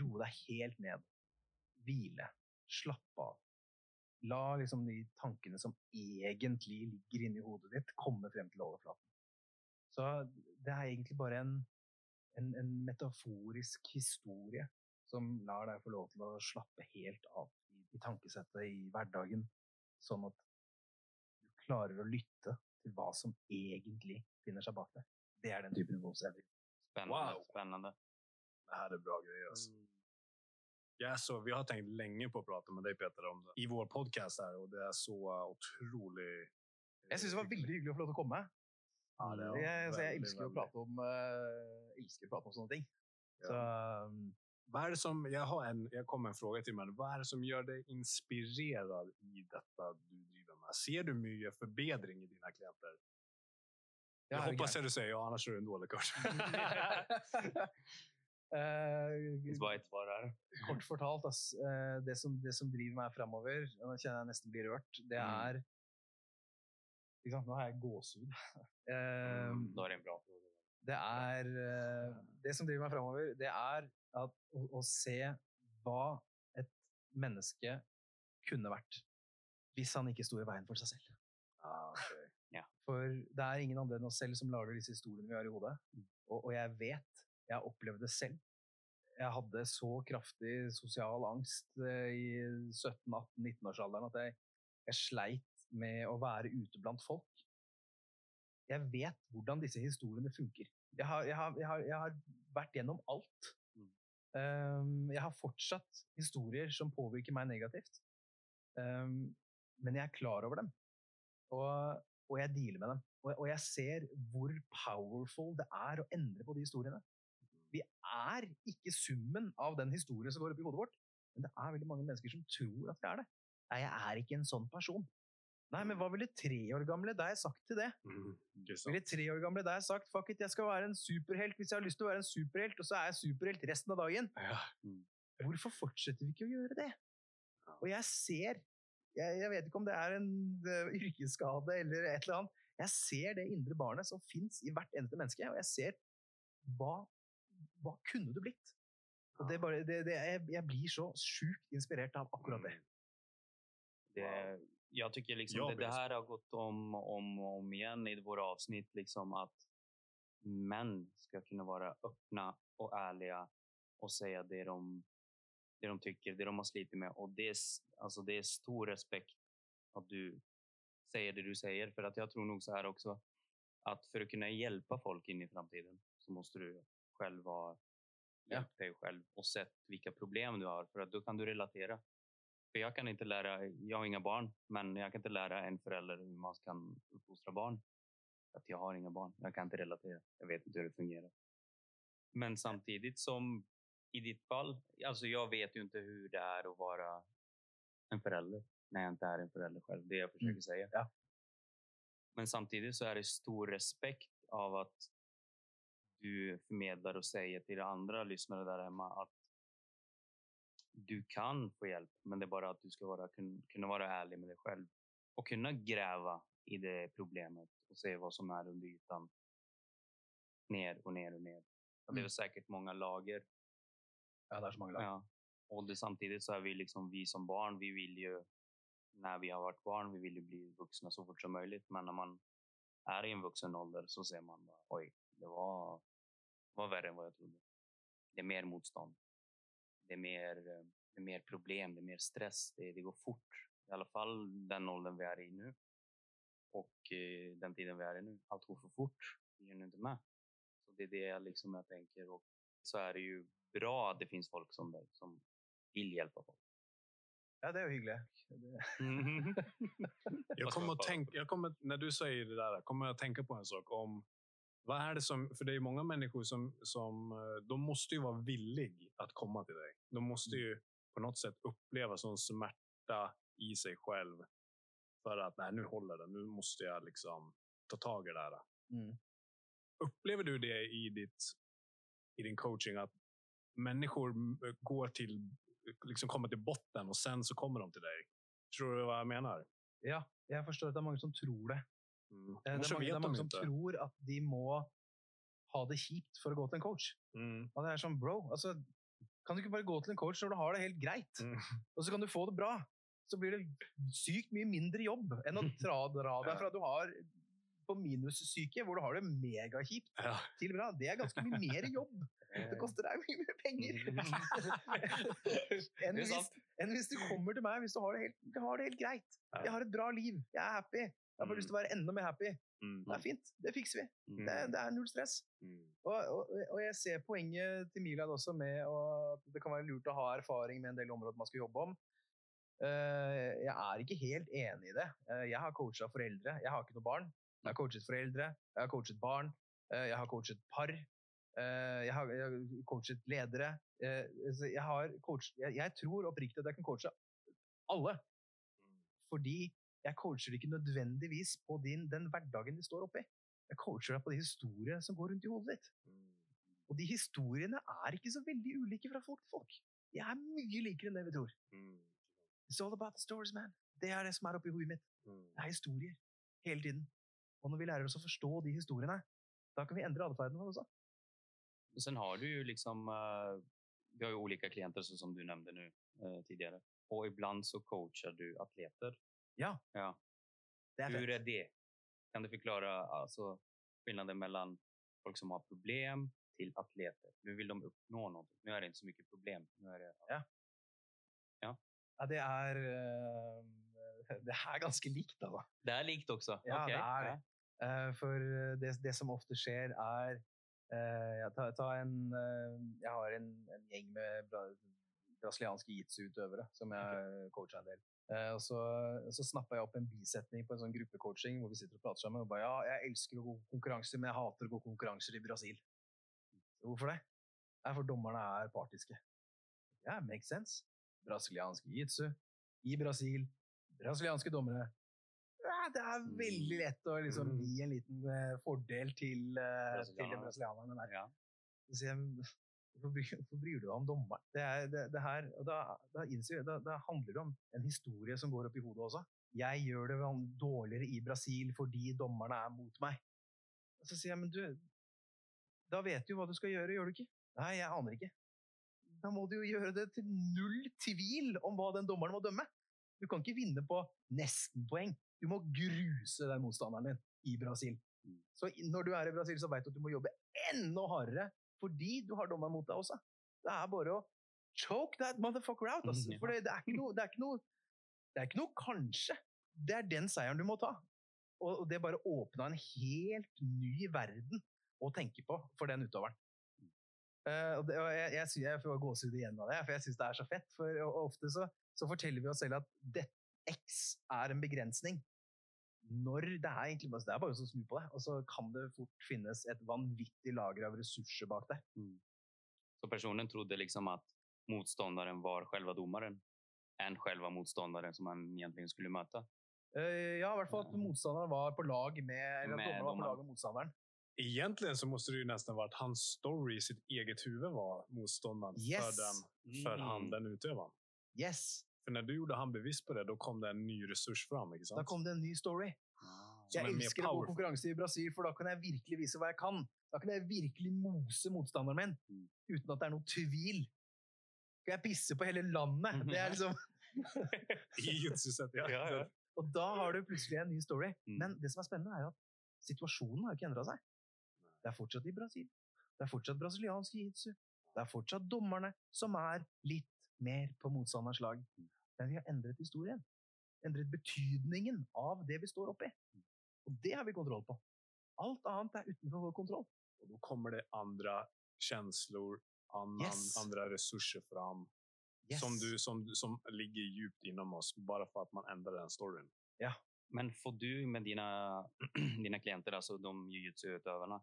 roe deg helt ned. Hvile. Slappe av. La liksom de tankene som egentlig ligger inni hodet ditt, komme frem til overflaten. Så det er egentlig bare en, en, en metaforisk historie som lar deg få lov til å slappe helt av i, i tankesettet i hverdagen, sånn at du klarer å lytte til hva som egentlig finner seg bak deg. Det er den typen hypnose jeg driver Spennende. Spännande. Wow. spennende. Det her er bra greier. Altså. Ja, så vi har tenkt lenge på å prate med deg, Peter, om det i vår podcast her, og det er så utrolig Jeg syns det var veldig hyggelig å få lov til å komme. Ja, det var jeg, altså, jeg elsker å prate om, uh, elsker å prate om sånne ting. Så um, Hva er det som, jeg, har en, jeg kom med en fråga til meg. Hva er det som gjør deg inspirerad i dette du driver med? Ser du mye forbedring i dine klienter? Jeg er hoppas jeg du sier ja, annars er du en dårlig kurs. uh, här. kort fortalt, ass, uh, det, som, det som driver meg framover Nå kjenner jeg nesten blir rørt. Det Mm. er ikke sant, Nå har jeg gåsehud. Uh, det en bra fråga. det er eh, Det som driver meg framover, det er at, å, å se hva et menneske kunne vært hvis han ikke sto i veien for seg selv. Ah, Ja. For det er ingen andre enn oss selv som lager disse historiene vi har i hodet. Og, og jeg vet, jeg har opplevd det selv. Jeg hadde så kraftig sosial angst eh, i 17-18-19-årsalderen at jeg, jeg sleit med å være ute blant folk. jeg vet hvordan disse historiene funker. Jeg har, jeg har, jeg har, jeg har vært gjennom alt. Um, jeg har fortsatt historier som påvirker meg negativt. Um, men jeg er klar over dem. Og, og jeg dealer med dem. Og, og jeg ser hvor powerful det er å endre på de historiene. Vi er ikke summen av den historien som går opp i hodet vårt, men det er veldig mange mennesker som tror at vi er det. Nei, jeg er ikke en sånn person. Nei, men hva ville tre år gamle deg sagt til det? Mm. Ville tre år gamle deg sagt fuck it, jeg skal være en superhelt hvis jeg har lyst til å være en superhelt, og så er jeg superhelt resten av dagen? Ja. Hvorfor fortsetter vi ikke å gjøre det? Og jeg ser jeg, jeg vet ikke om det er en uh, yrkesskade eller et eller annet. Jeg ser det indre barnet som fins i hvert eneste menneske, og jeg ser hva, hva kunne du blitt? Og det bare, det, det, jeg, jeg blir så sjukt inspirert av akkurat det. Det, jag tycker liksom Jag det, det här har gått om och om, och om igen i våra avsnitt. Liksom att män ska kunna vara öppna och ärliga och säga det de, det de tycker, det de har slitit med. Och det är, alltså det är stor respekt att du säger det du säger. För att jag tror nog så här också att för att kunna hjälpa folk in i framtiden så måste du själv ha Ja. hjälpt dig själv och sett vilka problem du har. För att då kan du relatera. För jag kan inte lära, jag har inga barn, men jag kan inte lära en förälder hur man kan uppfostra barn. Att jag har inga barn. Jag kan inte relatera. Jag vet inte hur det fungerar. Men samtidigt som i ditt fall, alltså jag vet ju inte hur det är att vara en förälder när jag inte är en förälder själv. Det jag försöker Mm. säga. Ja. Men samtidigt så är det stor respekt av att du förmedlar och säger till andra lyssnare där hemma att du kan få hjelp, men det er bare at du skal være, kunne være ærlig med deg selv og kunne grave i det problemet og se hva som er under ytan. Ner og ned og ned. Og det er sikkert mange lager. Ja, det er så mange lager. Ja. Og det, samtidig så er vi liksom vi som barn, vi vil jo når vi har vært barn, vi vil jo bli voksne så fort som mulig. Men når man er i en vuxen ålder så ser man bare Oi, det var, var verre enn hva jeg trodde. Det er mer motstånd. Det er mer, det er mer problem, det er mer stress, det, det går fort. I alle fall den åldern vi er i nu. og eh, den tiden vi er i nu. Alt går for fort. Vi hinner ikke med. Så det er det jeg, liksom jeg tenker. Og så er det jo bra at det finnes folk som dig som vil hjelpe folk. Ja, det er jo hyggelig. Det, Jag kommer att svara kommer, når du sier det der, kommer jeg å tenke på en sak. om vad är det som, för det är många människor som, som eh, de måste ju vara villig att komma till dig. De måste ju på något sätt uppleva sån smärta i sig själv. För att, nej nu håller det, nu måste jag liksom ta tag i det här. mm. Upplever du det i, ditt, i din coaching att människor går till, liksom kommer till botten och sen så kommer de till dig? Tror du vad jag menar? Ja, jeg forstår at det er mange som tror det. Mm. Eh, Det er mange, det er mange som tror at de må ha det kjipt for å gå til en coach. Mm. Og det er sånn, bro, altså, kan du ikke bare gå til en coach når du har det helt greit? Mm. Og så kan du få det bra. Så blir det sykt mye mindre jobb enn å dra, dra deg fra du har på minussyke, hvor du har det megakjipt, Ja. til bra. Det er ganske mye mer jobb. Det koster deg mye mer penger. enn, hvis, enn hvis du kommer til meg hvis du har det helt, har det helt greit. Jeg har et bra liv. Jeg er happy. Jeg har bare lyst til å være enda mer happy. Mm. Det er fint. Det fikser vi. Mm. Det, det er null stress. Mm. Og, og, og jeg ser poenget til Milad også med at det kan være lurt å ha erfaring med en del områder man skal jobbe om. Eh, jeg er ikke helt enig i det. Eh, jeg har coacha foreldre. Jeg har ikke noe barn. Jeg har coachet foreldre. Jeg har coachet barn. eh, jeg har coachet par. jeg, har, coachet ledere. jeg, har coach, jeg, jeg tror oppriktig at jeg kan coache alle. Fordi jeg coacher ikke nødvendigvis på din, den hverdagen de står oppi. Jeg coacher deg på de historiene som går rundt i hodet ditt. Og de historiene er ikke så veldig ulike fra folk til folk. De er mye likere enn det vi tror. Mm. It's all about the stories, man. Det er det som er oppi hodet mitt. Mm. Det er historier. Hele tiden. Og når vi lærer oss å forstå de historiene, da kan vi endre atferden vår også. Men Sen har du ju liksom, eh, vi har ju olika klienter så som du nämnde nu eh, tidigare. Och ibland så coachar du atleter. Ja. ja. Er Hur är det? Kan du förklara alltså, skillnaden mellan folk som har problem till atleter? Nu vill de uppnå noe. Nu är det inte så mycket problem. Nu är det, Ja, det er eh, Det er ganske likt, altså. det er likt også? Ja, okay. det er det. ja. Eh, for det, det som ofte skjer, er jeg, tar, ta, ta en, eh, Jeg har en, en gjeng med bra, brasilianske jitsu-utøvere som jeg coacher en del. Eh, og så, så snappa jeg opp en bisetning på en sånn gruppecoaching hvor vi sitter og prater sammen. og bare, ja, jeg elsker å gå konkurranser, men jeg hater å gå konkurranser i Brasil. Hvorfor det? Det er for dommerne er partiske. Ja, makes sense. Brasiliansk jiu-jitsu i Brasil. Brasilianske dommere. Ja, det er veldig lett å liksom Mm. gi en liten eh, fordel til, uh, til brasilianerne der. Ja. Så jeg, Hvorfor bryr, du deg om dommeren? Det, det, det her, da, da, innser, da, da handler det om en historie som går opp i hodet også. Jeg gjør det dårligere i Brasil fordi dommerne er mot meg. Og så sier jeg, men du, da vet du jo hva du skal gjøre, gjør du ikke? Nei, jeg aner ikke. Da må du jo gjøre det til null tvil om hva den dommeren må dømme. Du kan ikke vinne på nesten-poeng. Du må gruse den motstanderen din i Brasil. Mm. Så når du er i Brasil, så vet du at du må jobbe enda hardere fordi du har dommeren mot deg også. Det er bare å choke that motherfucker out. Altså. For det, det, er ikke noe, det, er ikke noe, det er ikke noe kanskje. Det er den seieren du må ta. Og, og det bare åpna en helt ny verden å tenke på for den utøveren. Uh, og det, og jeg, jeg, jeg får gåsehud igjen av det, for jeg syns det er så fett. For ofte så, så forteller vi oss selv at det, X er en begrensning. Når det er egentlig bare, det er bare å snu på det, og så kan det fort finnes et vanvittig lager av ressurser bak det. Mm. Så personen trodde liksom at motstanderen var själva dommeren, enn själva motstanderen som han egentlig skulle møte? Uh, ja, i hvert fall at motstanderen var på lag med, eller at Med dommeren var på lag med motstanderen. Egentligen så måste det ju nästan vara att hans story i sitt eget huvud var motståndaren Yes. för, den, för han, Mm. den utövaren. Yes! För når du gjorde han bevisst på det, da kom det en ny ressurs fram. Ikke sant? Da kom det en ny story. Jeg er elsker å gå konkurranse i Brasil, for da kan jeg virkelig vise hva jeg kan. Da kan jeg virkelig mose motstanderen min, Mm. uten at det er noe tvil. Kan jeg pisse på hele landet? Mhm. Det er liksom, I jutsuset, ja. Ja, ja. og da har du plutselig en ny story. Mm. Men det som er spennende, er at situasjonen har ikke endra seg. Det er fortsatt i Brasil. Det er fortsatt brasiliansk jiu-jitsu. Det er fortsatt dommerne som er litt mer på motstanderens lag. Men vi har endret historien. Endret betydningen av det vi står oppi. Og det har vi kontroll på. Alt annet er utenfor vår kontroll. Og da kommer det andre känslor, an, Yes. andre ressurser fram. Yes. Som, du, som, som ligger djupt innom oss, bare for at man endrer den storyen. Ja. Men får du med dina, dina klienter, altså de jiu-jitsu-utøverne,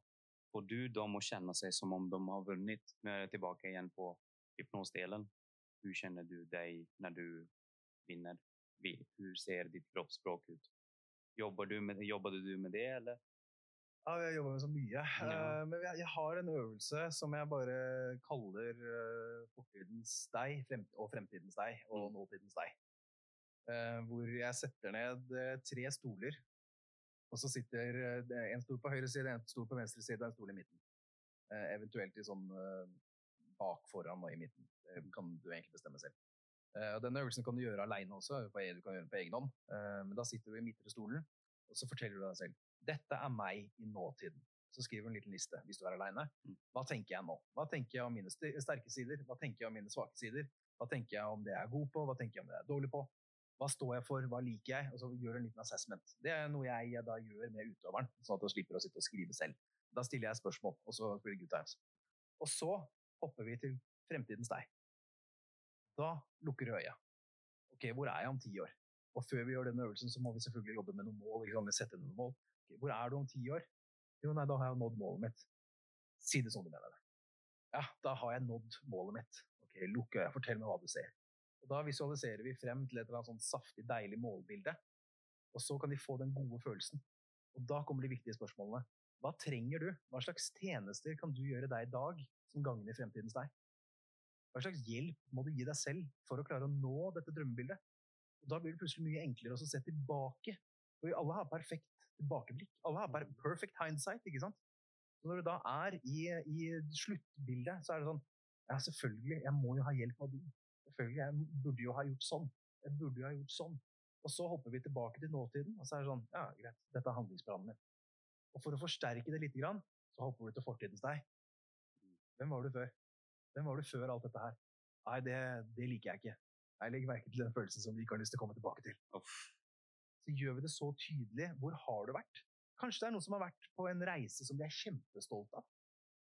får du dem å kjenne seg som om de har vunnet? Nå er jeg tilbake igjen på hypnosdelen. Hvordan kjenner du deg når du vinner? Vi- Hur ser ditt kroppsspråk ut? Jobbar du med, jobbade du med det eller? Ja, jeg jobber med så mye. Ja. Eh, men jeg, har en øvelse som jeg bare kaller eh, fortidens deg og fremtidens deg og Mm. nåtidens deg. Eh, hvor jeg setter ned tre stoler, og så sitter det en stol på høyre side, en stol på venstre side og en stol i midten. Eventuelt i sånn bak, foran og i midten. Det kan du egentlig bestemme selv. Eh, og denne øvelsen kan du gjøre aleine også, på, du kan gjøre den på egen hånd. Eh, men da sitter du i midtre stolen, og så forteller du deg selv dette er meg i nåtiden. Så skriver du en liten liste hvis du er aleine. Mm. Hva tenker jeg nå? Hva tenker jeg om mine sterke sider? Hva tenker jeg om mine svake sider? Hva tenker jeg om det jeg er god på? Hva tenker jeg om det jeg er dårlig på? Hva står jeg for? Hva liker jeg? Og så gjør du en liten assessment. Det er noe jeg, jeg da gjør med utøveren, sånn at du slipper å sitte og skrive selv. Da stiller jeg spørsmål, og så blir det good times. Og så hopper vi til fremtidens deg. Da lukker du øya. Ok, hvor er jeg om ti år? Og før vi gjør denne øvelsen, så må vi selvfølgelig jobbe med noen mål. Liksom, sette noen mål. Okay, hvor er du om ti år? Jo, nei, da har jeg nådd målet mitt. Si det sånn du mener det. Ja, da har jeg nådd målet mitt. Ok, lukk øya, fortell meg hva du ser. Og da visualiserer vi frem til et eller annet sånn saftig, deilig målbilde. Og så kan de få den gode følelsen. Og da kommer de viktige spørsmålene. Hva trenger du? Hva slags tjenester kan du gjøre deg i dag som gagner fremtidens deg? Hva slags hjelp må du gi deg selv for å klare å nå dette drømmebildet? Og da blir det plutselig mye enklere å se tilbake. For alle har perfekt tilbakeblikk. Alle har bare perfect hindsight, ikke sant? Så når du da er i, i sluttbildet, så er det sånn Ja, selvfølgelig, jeg må jo ha hjelp av deg. Selvfølgelig, jeg burde jo ha gjort sånn. Jeg burde jo ha gjort sånn. Og så hopper vi tilbake til nåtiden, og så er det sånn Ja, greit, dette er handlingsplanen min. Og for å forsterke det grann, så hopper du til fortidens deg. Hvem var du før? Hvem var du før alt dette her? Nei, det, det liker jeg ikke. Jeg legger merke til den følelsen som vi ikke har lyst til å komme tilbake til. Uff. Så gjør vi det så tydelig. Hvor har du vært? Kanskje det er noen som har vært på en reise som de er kjempestolt av.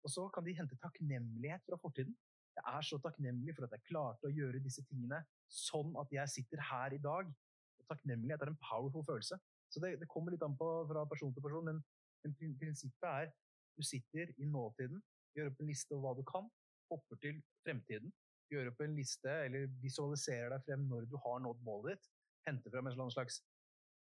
Og så kan de hente takknemlighet fra fortiden. Jeg er så takknemlig for at jeg klarte å gjøre disse tingene sånn at jeg sitter her i dag. Og takknemlighet er en powerful følelse. Så det, det kommer litt an på fra person til person, men, men prinsippet er du sitter i nåtiden, gjør opp en liste over hva du kan, hopper til fremtiden, gjør opp en liste eller visualiserer deg frem når du har nådd målet ditt, henter frem en sånn slags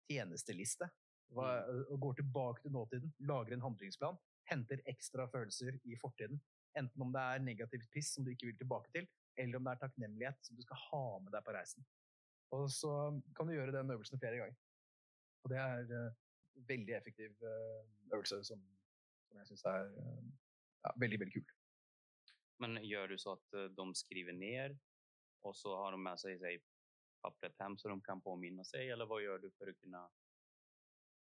tjenesteliste hva, og går tilbake til nåtiden, lager en handlingsplan, henter ekstra følelser i fortiden. Enten om det er negativt piss som du ikke vil tilbake til, eller om det er takknemlighet som du skal ha med deg på reisen. Og så kan du gjøre den øvelsen flere ganger. Og det er eh, veldig effektiv øvelse som, som jeg syns er ja, veldig, veldig kul. Men gör du så att eh, de skriver ner och så har de med sig, sig pappret hem så de kan påminna sig? Eller vad gör du för att kunna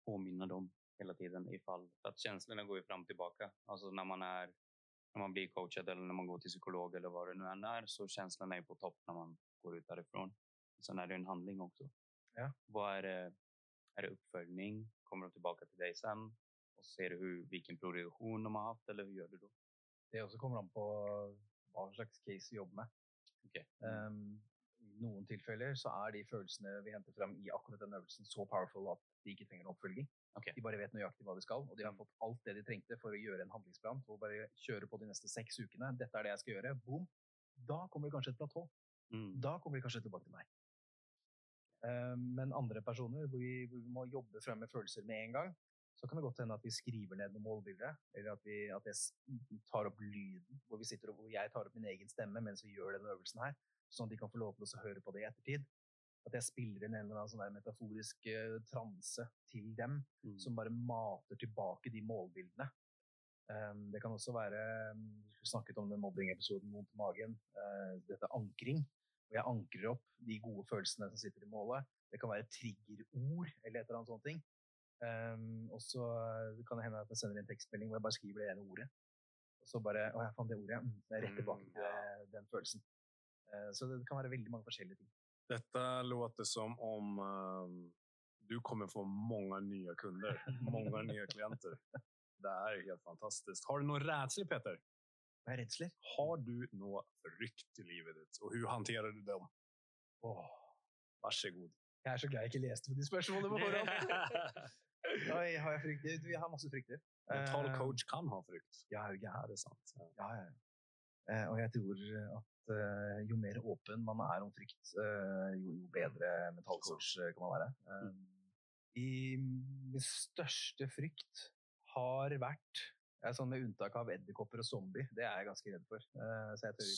påminna dem hela tiden ifall att känslorna går ju fram och tillbaka. Alltså när man är när man blir coachad eller när man går till psykolog eller vad det nu än är så känslorna är på topp när man går ut därifrån. Sen är det en handling också. Ja. Vad är det? Är det uppföljning? Kommer de tillbaka till dig sen? Och ser du hur, vilken progression de har haft eller hur gör du då? Det også kommer an på hva slags case vi jobber med. Okay. Um, I noen tilfeller så er de følelsene vi henter fram i akkurat den øvelsen, så powerful at de ikke trenger en oppfølging. Okay. De bare vet nøyaktig hva de skal, og de har Mm. fått alt det de trengte for å gjøre en handlingsplan. For å bare kjøre på de neste seks ukene. Dette er det jeg skal gjøre. Boom. Da kommer det kanskje et platå. Mm. Da kommer de kanskje tilbake til meg. Um, Men andre personer hvor vi, hvor vi må jobbe frem med følelser med en gang, så kan det godt hende at vi skriver ned noen målbilder, eller at, vi, at jeg tar opp lyden, hvor, vi sitter og, hvor jeg tar opp min egen stemme mens vi gjør denne øvelsen her, sånn at de kan få lov til å høre på det i ettertid. At jeg spiller inn en eller annen sånn metaforisk eh, transe til dem, Mm. som bare mater tilbake de målbildene. Um, det kan også være um, Vi snakket om den mobbingepisoden Vondt i magen. Uh, dette ankring. Og jeg ankrer opp de gode følelsene som sitter i målet. Det kan være triggerord eller et eller annet sånt. ting. Um, og så uh, kan det hende at jeg sender en tekstmelding hvor jeg bare skriver det ene ordet. Og så bare Å, jeg fant det ordet. Mm, det er rett tilbake Mm, til den følelsen. Uh, så det kan være veldig mange forskjellige ting. Dette låter som om um, du kommer få mange nye kunder, mange nye klienter. Det er helt fantastisk. Har du noe redsler Peter? Hva er redsler? Har du noe frykt i livet ditt? og hvordan håndterer du dem? Åh, god jeg er så glad jeg ikke leste på de spørsmålene på forhånd. Oi, har jeg frykt? Vi har masse frykter. Mental Eh, coach kan ha frykt. Ja, er? Ja, det er sant. Ja. Ja. Eh, og jeg tror at eh, jo mer åpen man er om frykt, jo, jo bedre mental coach eh, kan man være. Eh, I min største frykt har vært sånn med unntak av edderkopper og zombie. Det er jeg ganske redd for.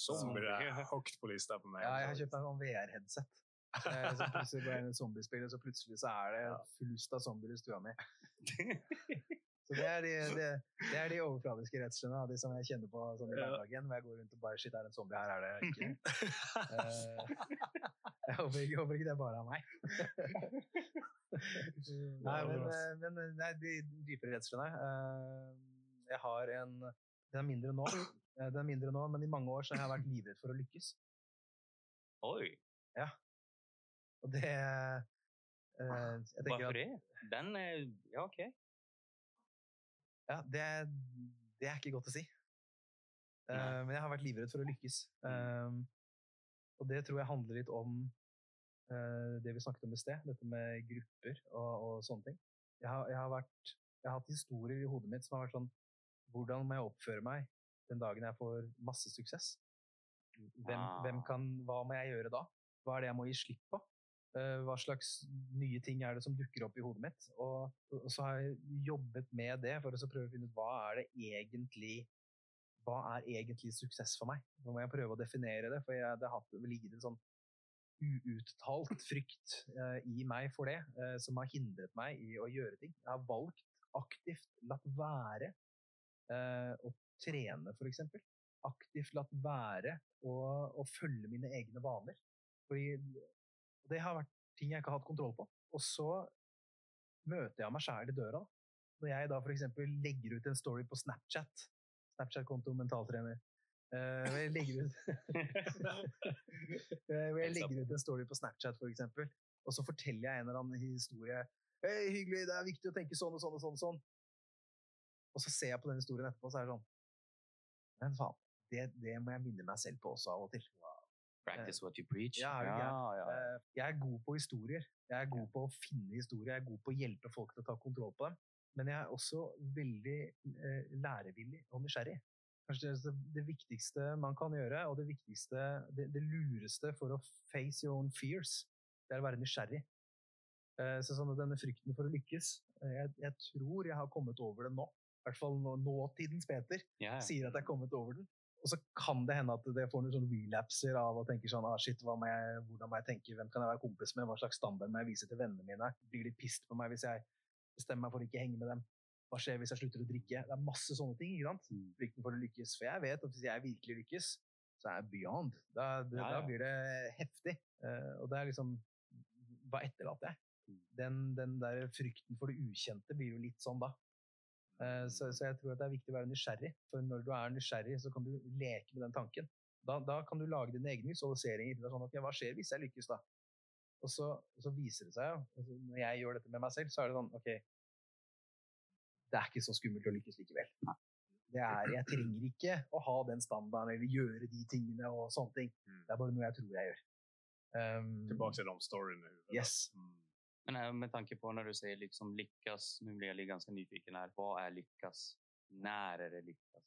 Zombier är högt på lista på meg. Ja, jeg har kjøpt meg sånn VR-headset. Eh, så plutselig går jeg inn i et zombiespill, og så plutselig så er det Ja. flust av zombier i stua mi. Så det er de, de, det er de overfladiske redslene, de som jeg kjenner på sånn i hverdagen. Hvor jeg går rundt og bare Shit, er det en zombie her? Er det ikke? Eh, jeg, håper ikke, jeg håper ikke det bare av meg. Nei, men, eh, men nei, de dypere redslene eh, Jeg har en Den er mindre nå, eh, den er mindre nå, men i mange år så har jeg vært livredd for å lykkes. Oj, Og det uh, jeg varför det? Den er, ja OK. ja, det, det er ikke godt å si. Uh, men jeg har vært livredd for å lykkes. Um, og det tror jeg handler litt om uh, det vi snakket om i sted, dette med grupper og, og sånne ting. Jeg har, jeg, har vært, jeg har hatt historier i hodet mitt som har vært sånn Hvordan må jeg oppføre meg den dagen jeg får masse suksess? Hvem, hvem kan, hva må jeg gjøre da? Hva er det jeg må gi slipp på? Eh, hva slags nye ting er det som dukker opp i hodet mitt? Og, og så har jeg jobbet med det for å prøve å finne ut hva er det egentlig hva er egentlig suksess for meg? Nå må jeg prøve å definere det, for jeg, har hatt- ligget en sånn uuttalt frykt eh, i meg for det, eh, som har hindret meg i å gjøre ting. Jeg har valgt aktivt latt være eh, å trene, eksempel. Aktivt latt være å, å følge mine egne vaner. Fordi det har vært ting jeg ikke har hatt kontroll på. Og så møter jeg meg sjæl i døra. Når jeg da f.eks. legger ut en story på Snapchat, Snapchat-konto mentaltrener, uh, hvor jeg legger ut Eh, hvor jeg legger ut en story på Snapchat, eksempel, og så forteller jeg en eller annen historie. hey, hyggelig, det er viktig å tenke sånn og sånn og sånn. og sånn. Og så ser jeg på den historien etterpå, så er det sånn Men faen, det, det må jeg minne meg selv på også av og til. Practice what you preach. Ja, ja, ja. Eh, Jeg er god på historier. Jeg er god på å finne historier. Jeg er god på å hjelpe folk til å ta kontroll på dem. Men jeg er også veldig eh, lærevillig og nysgjerrig. Kanskje det, det viktigste man kan gjøre, og det viktigste, det, det lureste for å face your own fears, det er å være nysgjerrig. Eh, Så sånn denne frykten for å lykkes eh, jeg, jeg tror jeg har kommet over det nå. I hvert fall nå, nåtidens Peter ja. sier at jeg er kommet over den. Og så kan det hende at det får noen sånne relapser av å tenke sånn ah, shit, hva må jeg, hvordan må jeg tenke, hvem kan jeg være kompis med, hva slags standard må jeg vise til vennene mine, blir de pissed på meg hvis jeg bestemmer meg for å ikke henge med dem, hva skjer hvis jeg slutter å drikke? Det er masse sånne ting, ikke sant? Mm. Frykten for å lykkes. For jeg vet at hvis jeg virkelig lykkes, så er jeg beyond. Da, det, Ja, da blir det heftig. Uh, og det er liksom Hva etterlater jeg? Mm. Den, den der frykten for det ukjente blir jo litt sånn da. Eh, Så, så jeg tror at det er viktig å være nysgjerrig. For når du er nysgjerrig, så kan du leke med den tanken. Da, da kan du lage dine egne visualiseringer. Det er sånn, ok, Hva skjer hvis jeg lykkes, da? Og så, så viser det seg jo, altså, når jeg gjør dette med meg selv, så er det sånn OK, det er ikke så skummelt å lykkes likevel. Det er, jeg trenger ikke å ha den standarden eller gjøre de tingene og sånne ting. Mm. Det er bare noe jeg tror jeg gjør. Um, Tilbake til de storyna. Yes. Mm. Men eh, med tanke på når du sier liksom lykkes, nå blir jeg ganske ganska nyfiken her. Hva er lykkes? Når er det lykkes?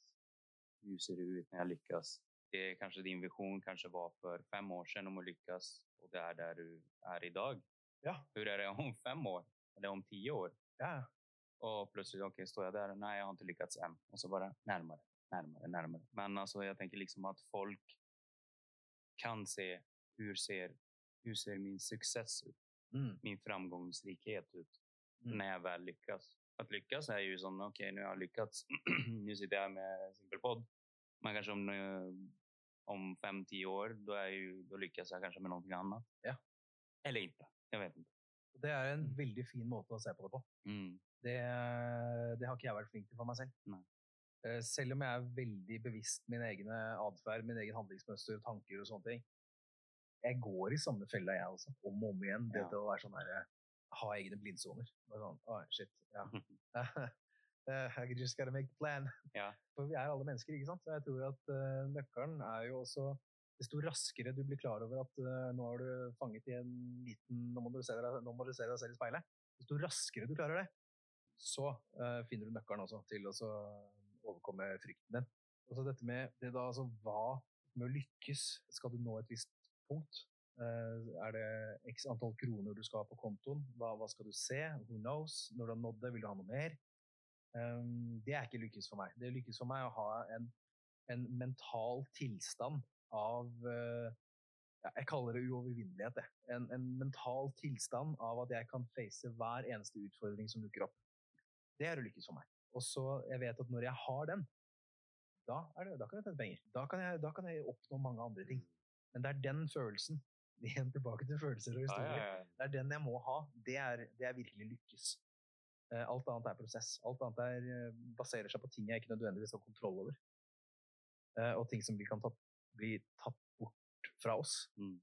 Hvordan ser det ut når jeg lykkes? Det er kanskje din vision kanskje var for fem år siden om å lykkes, og det er der du er i dag. Ja. Hvordan er det om fem år? Eller om tio år? Ja, Og plutselig ok, står jeg der, nei, jeg har ikke lykkes än. Og så bare nærmere, nærmere, nærmere. Men altså, jeg tenker liksom at folk kan se hvordan ser, hur ser min success ut? Mm, Min framgångsrikhet ut? Mm. När jag väl lyckas. Att lyckas är ju som, okej, nu har jag lyckats. nu sitter jag med Simpelpodd. Men kanske om, om fem, tio år, då, är ju, då lyckas jag kanske med någonting annat. Ja. Eller inte. Jag vet inte. det er en veldig fin måte å se på det på. Mm. Det, det har ikke jeg vært flink til for meg selv. Nej. Eh, Selv om jeg er veldig bevisst min egen atferd, min egen handlingsmønster, tanker og sånne ting. Jeg går i samme fella, jeg også, om og om igjen. Det Ja. til å være sånn her, ha egne blindsoner. Sånn, oh, shit, ja. Eh, I just gotta make the plan. Ja. For vi er alle mennesker, ikke sant? Så jeg tror at uh, nøkkelen er jo også desto raskere du blir klar over at uh, nå har du fanget i en liten Nå må du se deg, må du se deg selv i speilet. Desto raskere du klarer det, så uh, finner du nøkkelen også til å overkomme frykten din. Og så dette med det da, altså hva med å lykkes, skal du nå et visst punkt? Eh, er det x antall kroner du skal ha på kontoen? Hva, hva skal du se? Who knows? Når du har nådd det, vil du ha noe mer? Um, det er ikke lykkes for meg. Det lykkes for meg å ha en, en mental tilstand av eh, Jeg kaller det uovervinnelighet. En, en mental tilstand av at jeg kan face hver eneste utfordring som dukker opp. Det er å lykkes for meg. Og så jeg vet at når jeg har den, da, det, da kan jeg tjene penger. Da kan jeg, da kan jeg oppnå mange andre ting. Men det er den følelsen. Igjen tilbake til følelser og Ja, historier. ja, ja. Det er den jeg må ha. Det er, det er virkelig lykkes. Eh, Alt annet er prosess. Alt annet er, eh, baserer seg på ting jeg ikke nødvendigvis har kontroll over. Eh, Og ting som vi kan ta, bli tatt bort fra oss. Mm.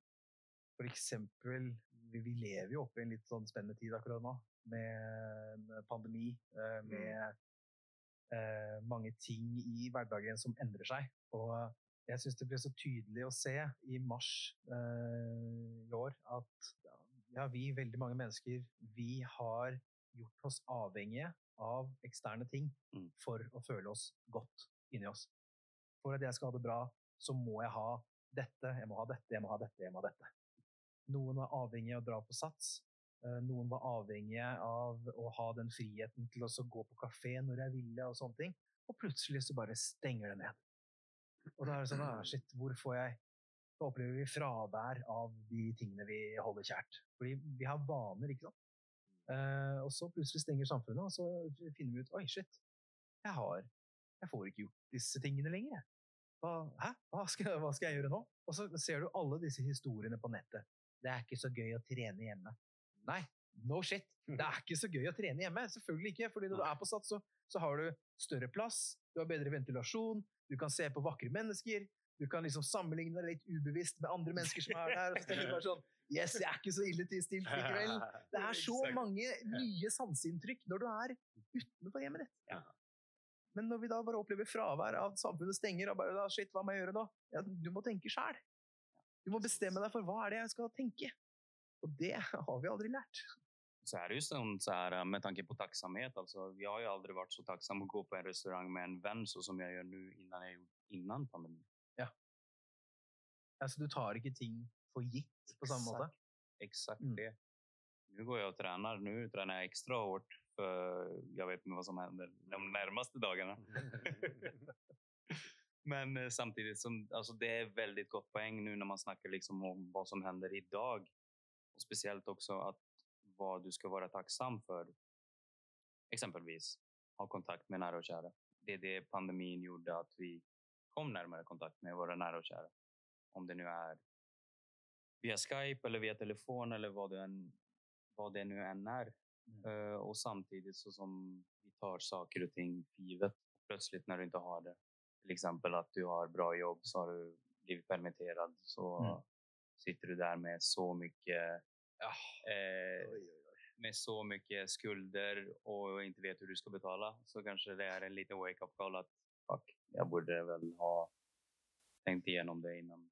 For eksempel, vi, vi lever jo oppe i en litt sånn spennende tid akkurat nå. Med en pandemi, eh, med eh, mange ting i hverdagen som endrer seg. Og jeg syns det ble så tydelig å se i mars eh, i år at ja, vi, veldig mange mennesker, vi har gjort oss avhengige av eksterne ting Mm. for å føle oss godt inni oss. For at jeg skal ha det bra, så må jeg ha dette, jeg må ha dette, jeg må ha dette, jeg må ha dette. Noen var avhengig av å dra på sats. eh, Noen var avhengige av å ha den friheten til å gå på kafé når jeg ville, og sånne ting. Og plutselig så bare stenger det ned. Og da er det sånn, ah, shit, hvor får jeg Da opplever vi fravær av de tingene vi holder kjært. Fordi vi har vaner, ikke sant? Eh, og så plutselig stenger samfunnet, og så finner vi ut oi, shit, jeg har Jeg får ikke gjort disse tingene lenger. jeg. Hva, hæ? Hva skal, hva skal jeg gjøre nå? Og så ser du alle disse historiene på nettet. Det er ikke så gøy å trene hjemme. Nei, no shit. Det er ikke så gøy å trene hjemme. Selvfølgelig ikke. fordi når du er på Sats, så, så har du større plass, du har bedre ventilasjon, du kan se på vakre mennesker. Du kan liksom sammenligne deg litt ubevisst med andre mennesker som er der. og så tenker du bare sånn, Yes, jeg er ikke så ille tilstilt likevel. Det er så mange nye sanseinntrykk når du er utenfor hjemmet ditt. Ja. Men når vi da bare opplever fravær av at samfunnet stenger, og bare shit, hva må jeg gjøre nå? Ja, du må tenke sjæl. Du må bestemme deg for hva er det jeg skal tenke. Og det har vi aldri lært. Så det jo sånn så här med tanke på tacksamhet. Alltså, jag har ju aldrig varit så tacksam att gå på en restaurang med en vän så som jag gör nu innan jag gjorde innan pandemin. Altså, du tar ikke ting for gitt på samme måte. Exakt Mm. det. Nu går jag och tränar. Nu tränar jag extra hårt för jag vet inte vad som händer de närmaste dagarna. Men samtidig, samtidigt som alltså det är väldigt gott poäng nu när man snackar liksom om vad som händer idag. Och speciellt också att vad du skal være tacksam for. Exempelvis ha kontakt med nære og kjære. Det er det pandemien gjorde at vi kom nærmere kontakt med våre nære og kjære. Om det nu er via Skype eller via telefon eller hva det, det nu er. är. Eh, och samtidigt så som vi tar saker og ting for givet. Plutselig når du ikke har det. f.eks. at att du har bra jobb så har du blivit permitterad. Så Mm. sitter du der med så mycket Ja. eh, Oi, oi, oi. med så mye skulder og ikke vet hvordan du skal betale, så kanskje det er en liten wake-up call at fuck, jeg burde vel ha tenkt igjennom det innan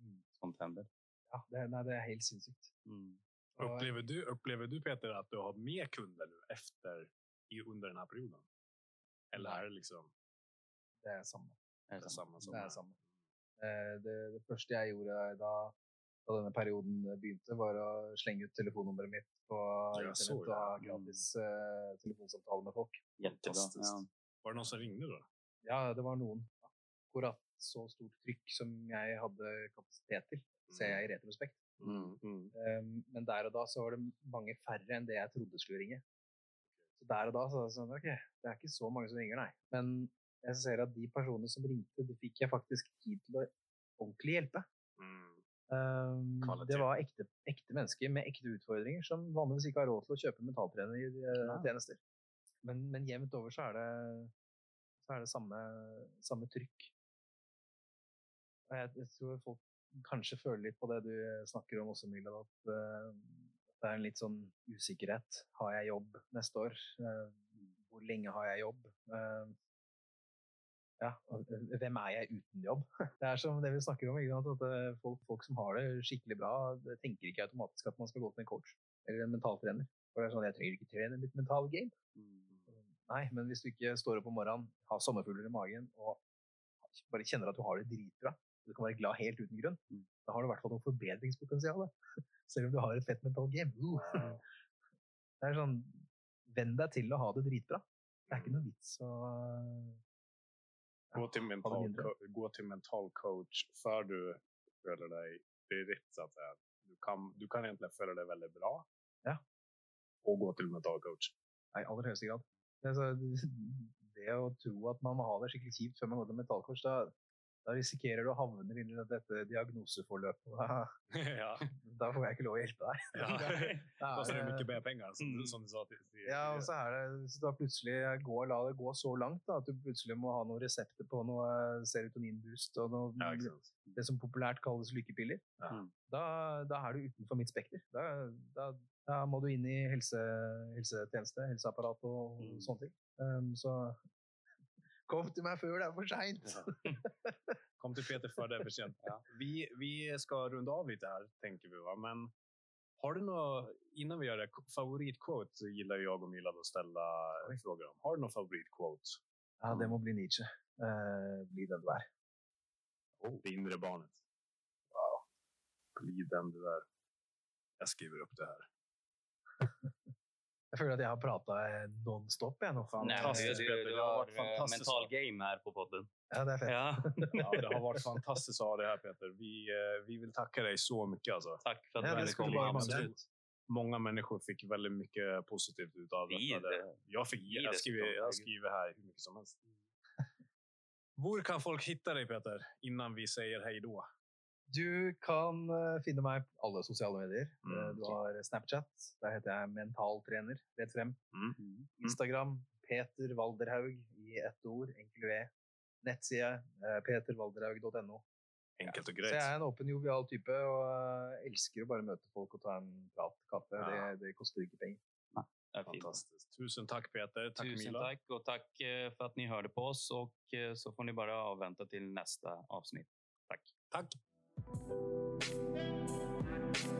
Mm. sånt hender. Ja, det, nei, det er helt sinnssykt. Mm. Upplever du, upplever du Peter at du har mer kunder nu efter i, under denne perioden? Eller er det liksom Det er samme. Är det det er samme. Det er samme. Eh, Det, det første jeg gjorde da, da denne perioden begynte, var å slenge ut telefonnummeret mitt på Ja, internett og ha gratis uh, telefonsamtale med folk. Ja. Var det noen som ringte, da? Ja, det var noen. Akkurat så stort trykk som jeg hadde kapasitet til, ser jeg i retrospekt. Mm. Mm. Um, men der og da så var det mange færre enn det jeg trodde skulle ringe. Så der og da så var det sånn, ok, det er ikke så mange som ringer, nei. Men jeg ser at de personene som ringte, de fikk jeg faktisk tid til å ordentlig hjelpe. Mm. Um, det var ekte, ekte mennesker med ekte utfordringer som vanligvis ikke har råd til å kjøpe mentaltrenertjenester. Men, men jevnt over så er det, så er det samme, samme trykk. Jeg, jeg tror folk kanskje føler litt på det du snakker om også, Milad, at uh, det er en litt sånn usikkerhet. Har jeg jobb neste år? Uh, hvor lenge har jeg jobb? Eh, ja, eh, hvem er jeg uten jobb? Det er som det vi snakker om, at eh, folk, folk som har det skikkelig bra, det tenker ikke automatisk at man skal gå til en coach eller en mentaltrener. For det er sånn, jeg trenger ikke trene mitt mentale game. Mm. Nei, men hvis du ikke står opp om morgenen, har sommerfugler i magen og bare kjenner at du har det dritbra, og du kan være glad helt uten grunn, Mm. da har du i hvert fall noe forbedringspotensial. Selv om du har et fett mental game. Uh. Det er sånn, venn deg til å ha det dritbra. Det er ikke noe vits å Gå til mental, gå til mental coach før du føler deg direkt så att säga. Du kan, du kan egentlig føle deg veldig bra. Ja. og gå til mental coach. I aller høyeste grad. Det, er så, det å tro at man må ha det skikkelig kjipt før man går til mental coach, da, da risikerer du å havne inn i dette diagnoseforløpet. Ja. da får jeg ikke lov å hjelpe deg. ja. Da er det- mycket som, Mm. som du sa till, till Ja, og så er det så da plutselig går, la det gå så langt da, at du plutselig må ha noen resepter på noe serotoninboost og noe, Ja, det som populært kalles lykkepiller. Ja. Mm. Da, da er du utenfor mitt spekter. Da, da, da må du inn i helse, helsetjeneste, helseapparat og, Mm. sånne ting. Um, så kom til meg før det er for seint! Kom til Peter før det er for sent. Vi, vi skal runde av litt her, tenker vi. Va? Men har du noe innan vi gjør det, favorittquote liker gillar og jag och Milad å stille spørsmål om. Har du noe favorittquote? Ja, det må bli Nietzsche. Uh, bli den du er. Det indre barnet. Bli den du er. Jeg skriver opp det här. Jeg føler at jeg har prata nonstop. Jeg, nå. Men du, du, du, Det har vært varit mental game her på podden. Ja, det er fett. Ja. Ja, det har vært fantastisk å ha deg her, Peter. Vi, eh, vi vil takke deg så mye. Altså. Takk for at Ja, du kom. Absolutt. Mange mennesker fikk veldig Absolut. Många människor fick väldigt mycket positivt ut av det- Jeg, fikk, vi jag, skriver, jag skriver her hvor mye som helst. Hvor kan folk hitta deg, Peter, innan vi sier hei då? Du kan eh, finne meg på alle sosiale medier. Mm, Eh, du har Snapchat. Der heter jeg mentaltrener. Rett frem. Mm. Instagram Peter Valderhaug i ett ord. Enkel V. Nettside eh, petervalderhaug.no. Enkelt och Så greit. jeg er en åpen, jovial type og elsker å bare møte folk og ta en prat, kaffe. Ja. Det, det koster ikke penger. Fantastisk. fint. Tusen takk, Peter. Takk, Tusen Mila. takk, og takk for at dere ni hörde på oss och eh, så får ni bare avvente til neste avsnitt. Thank you.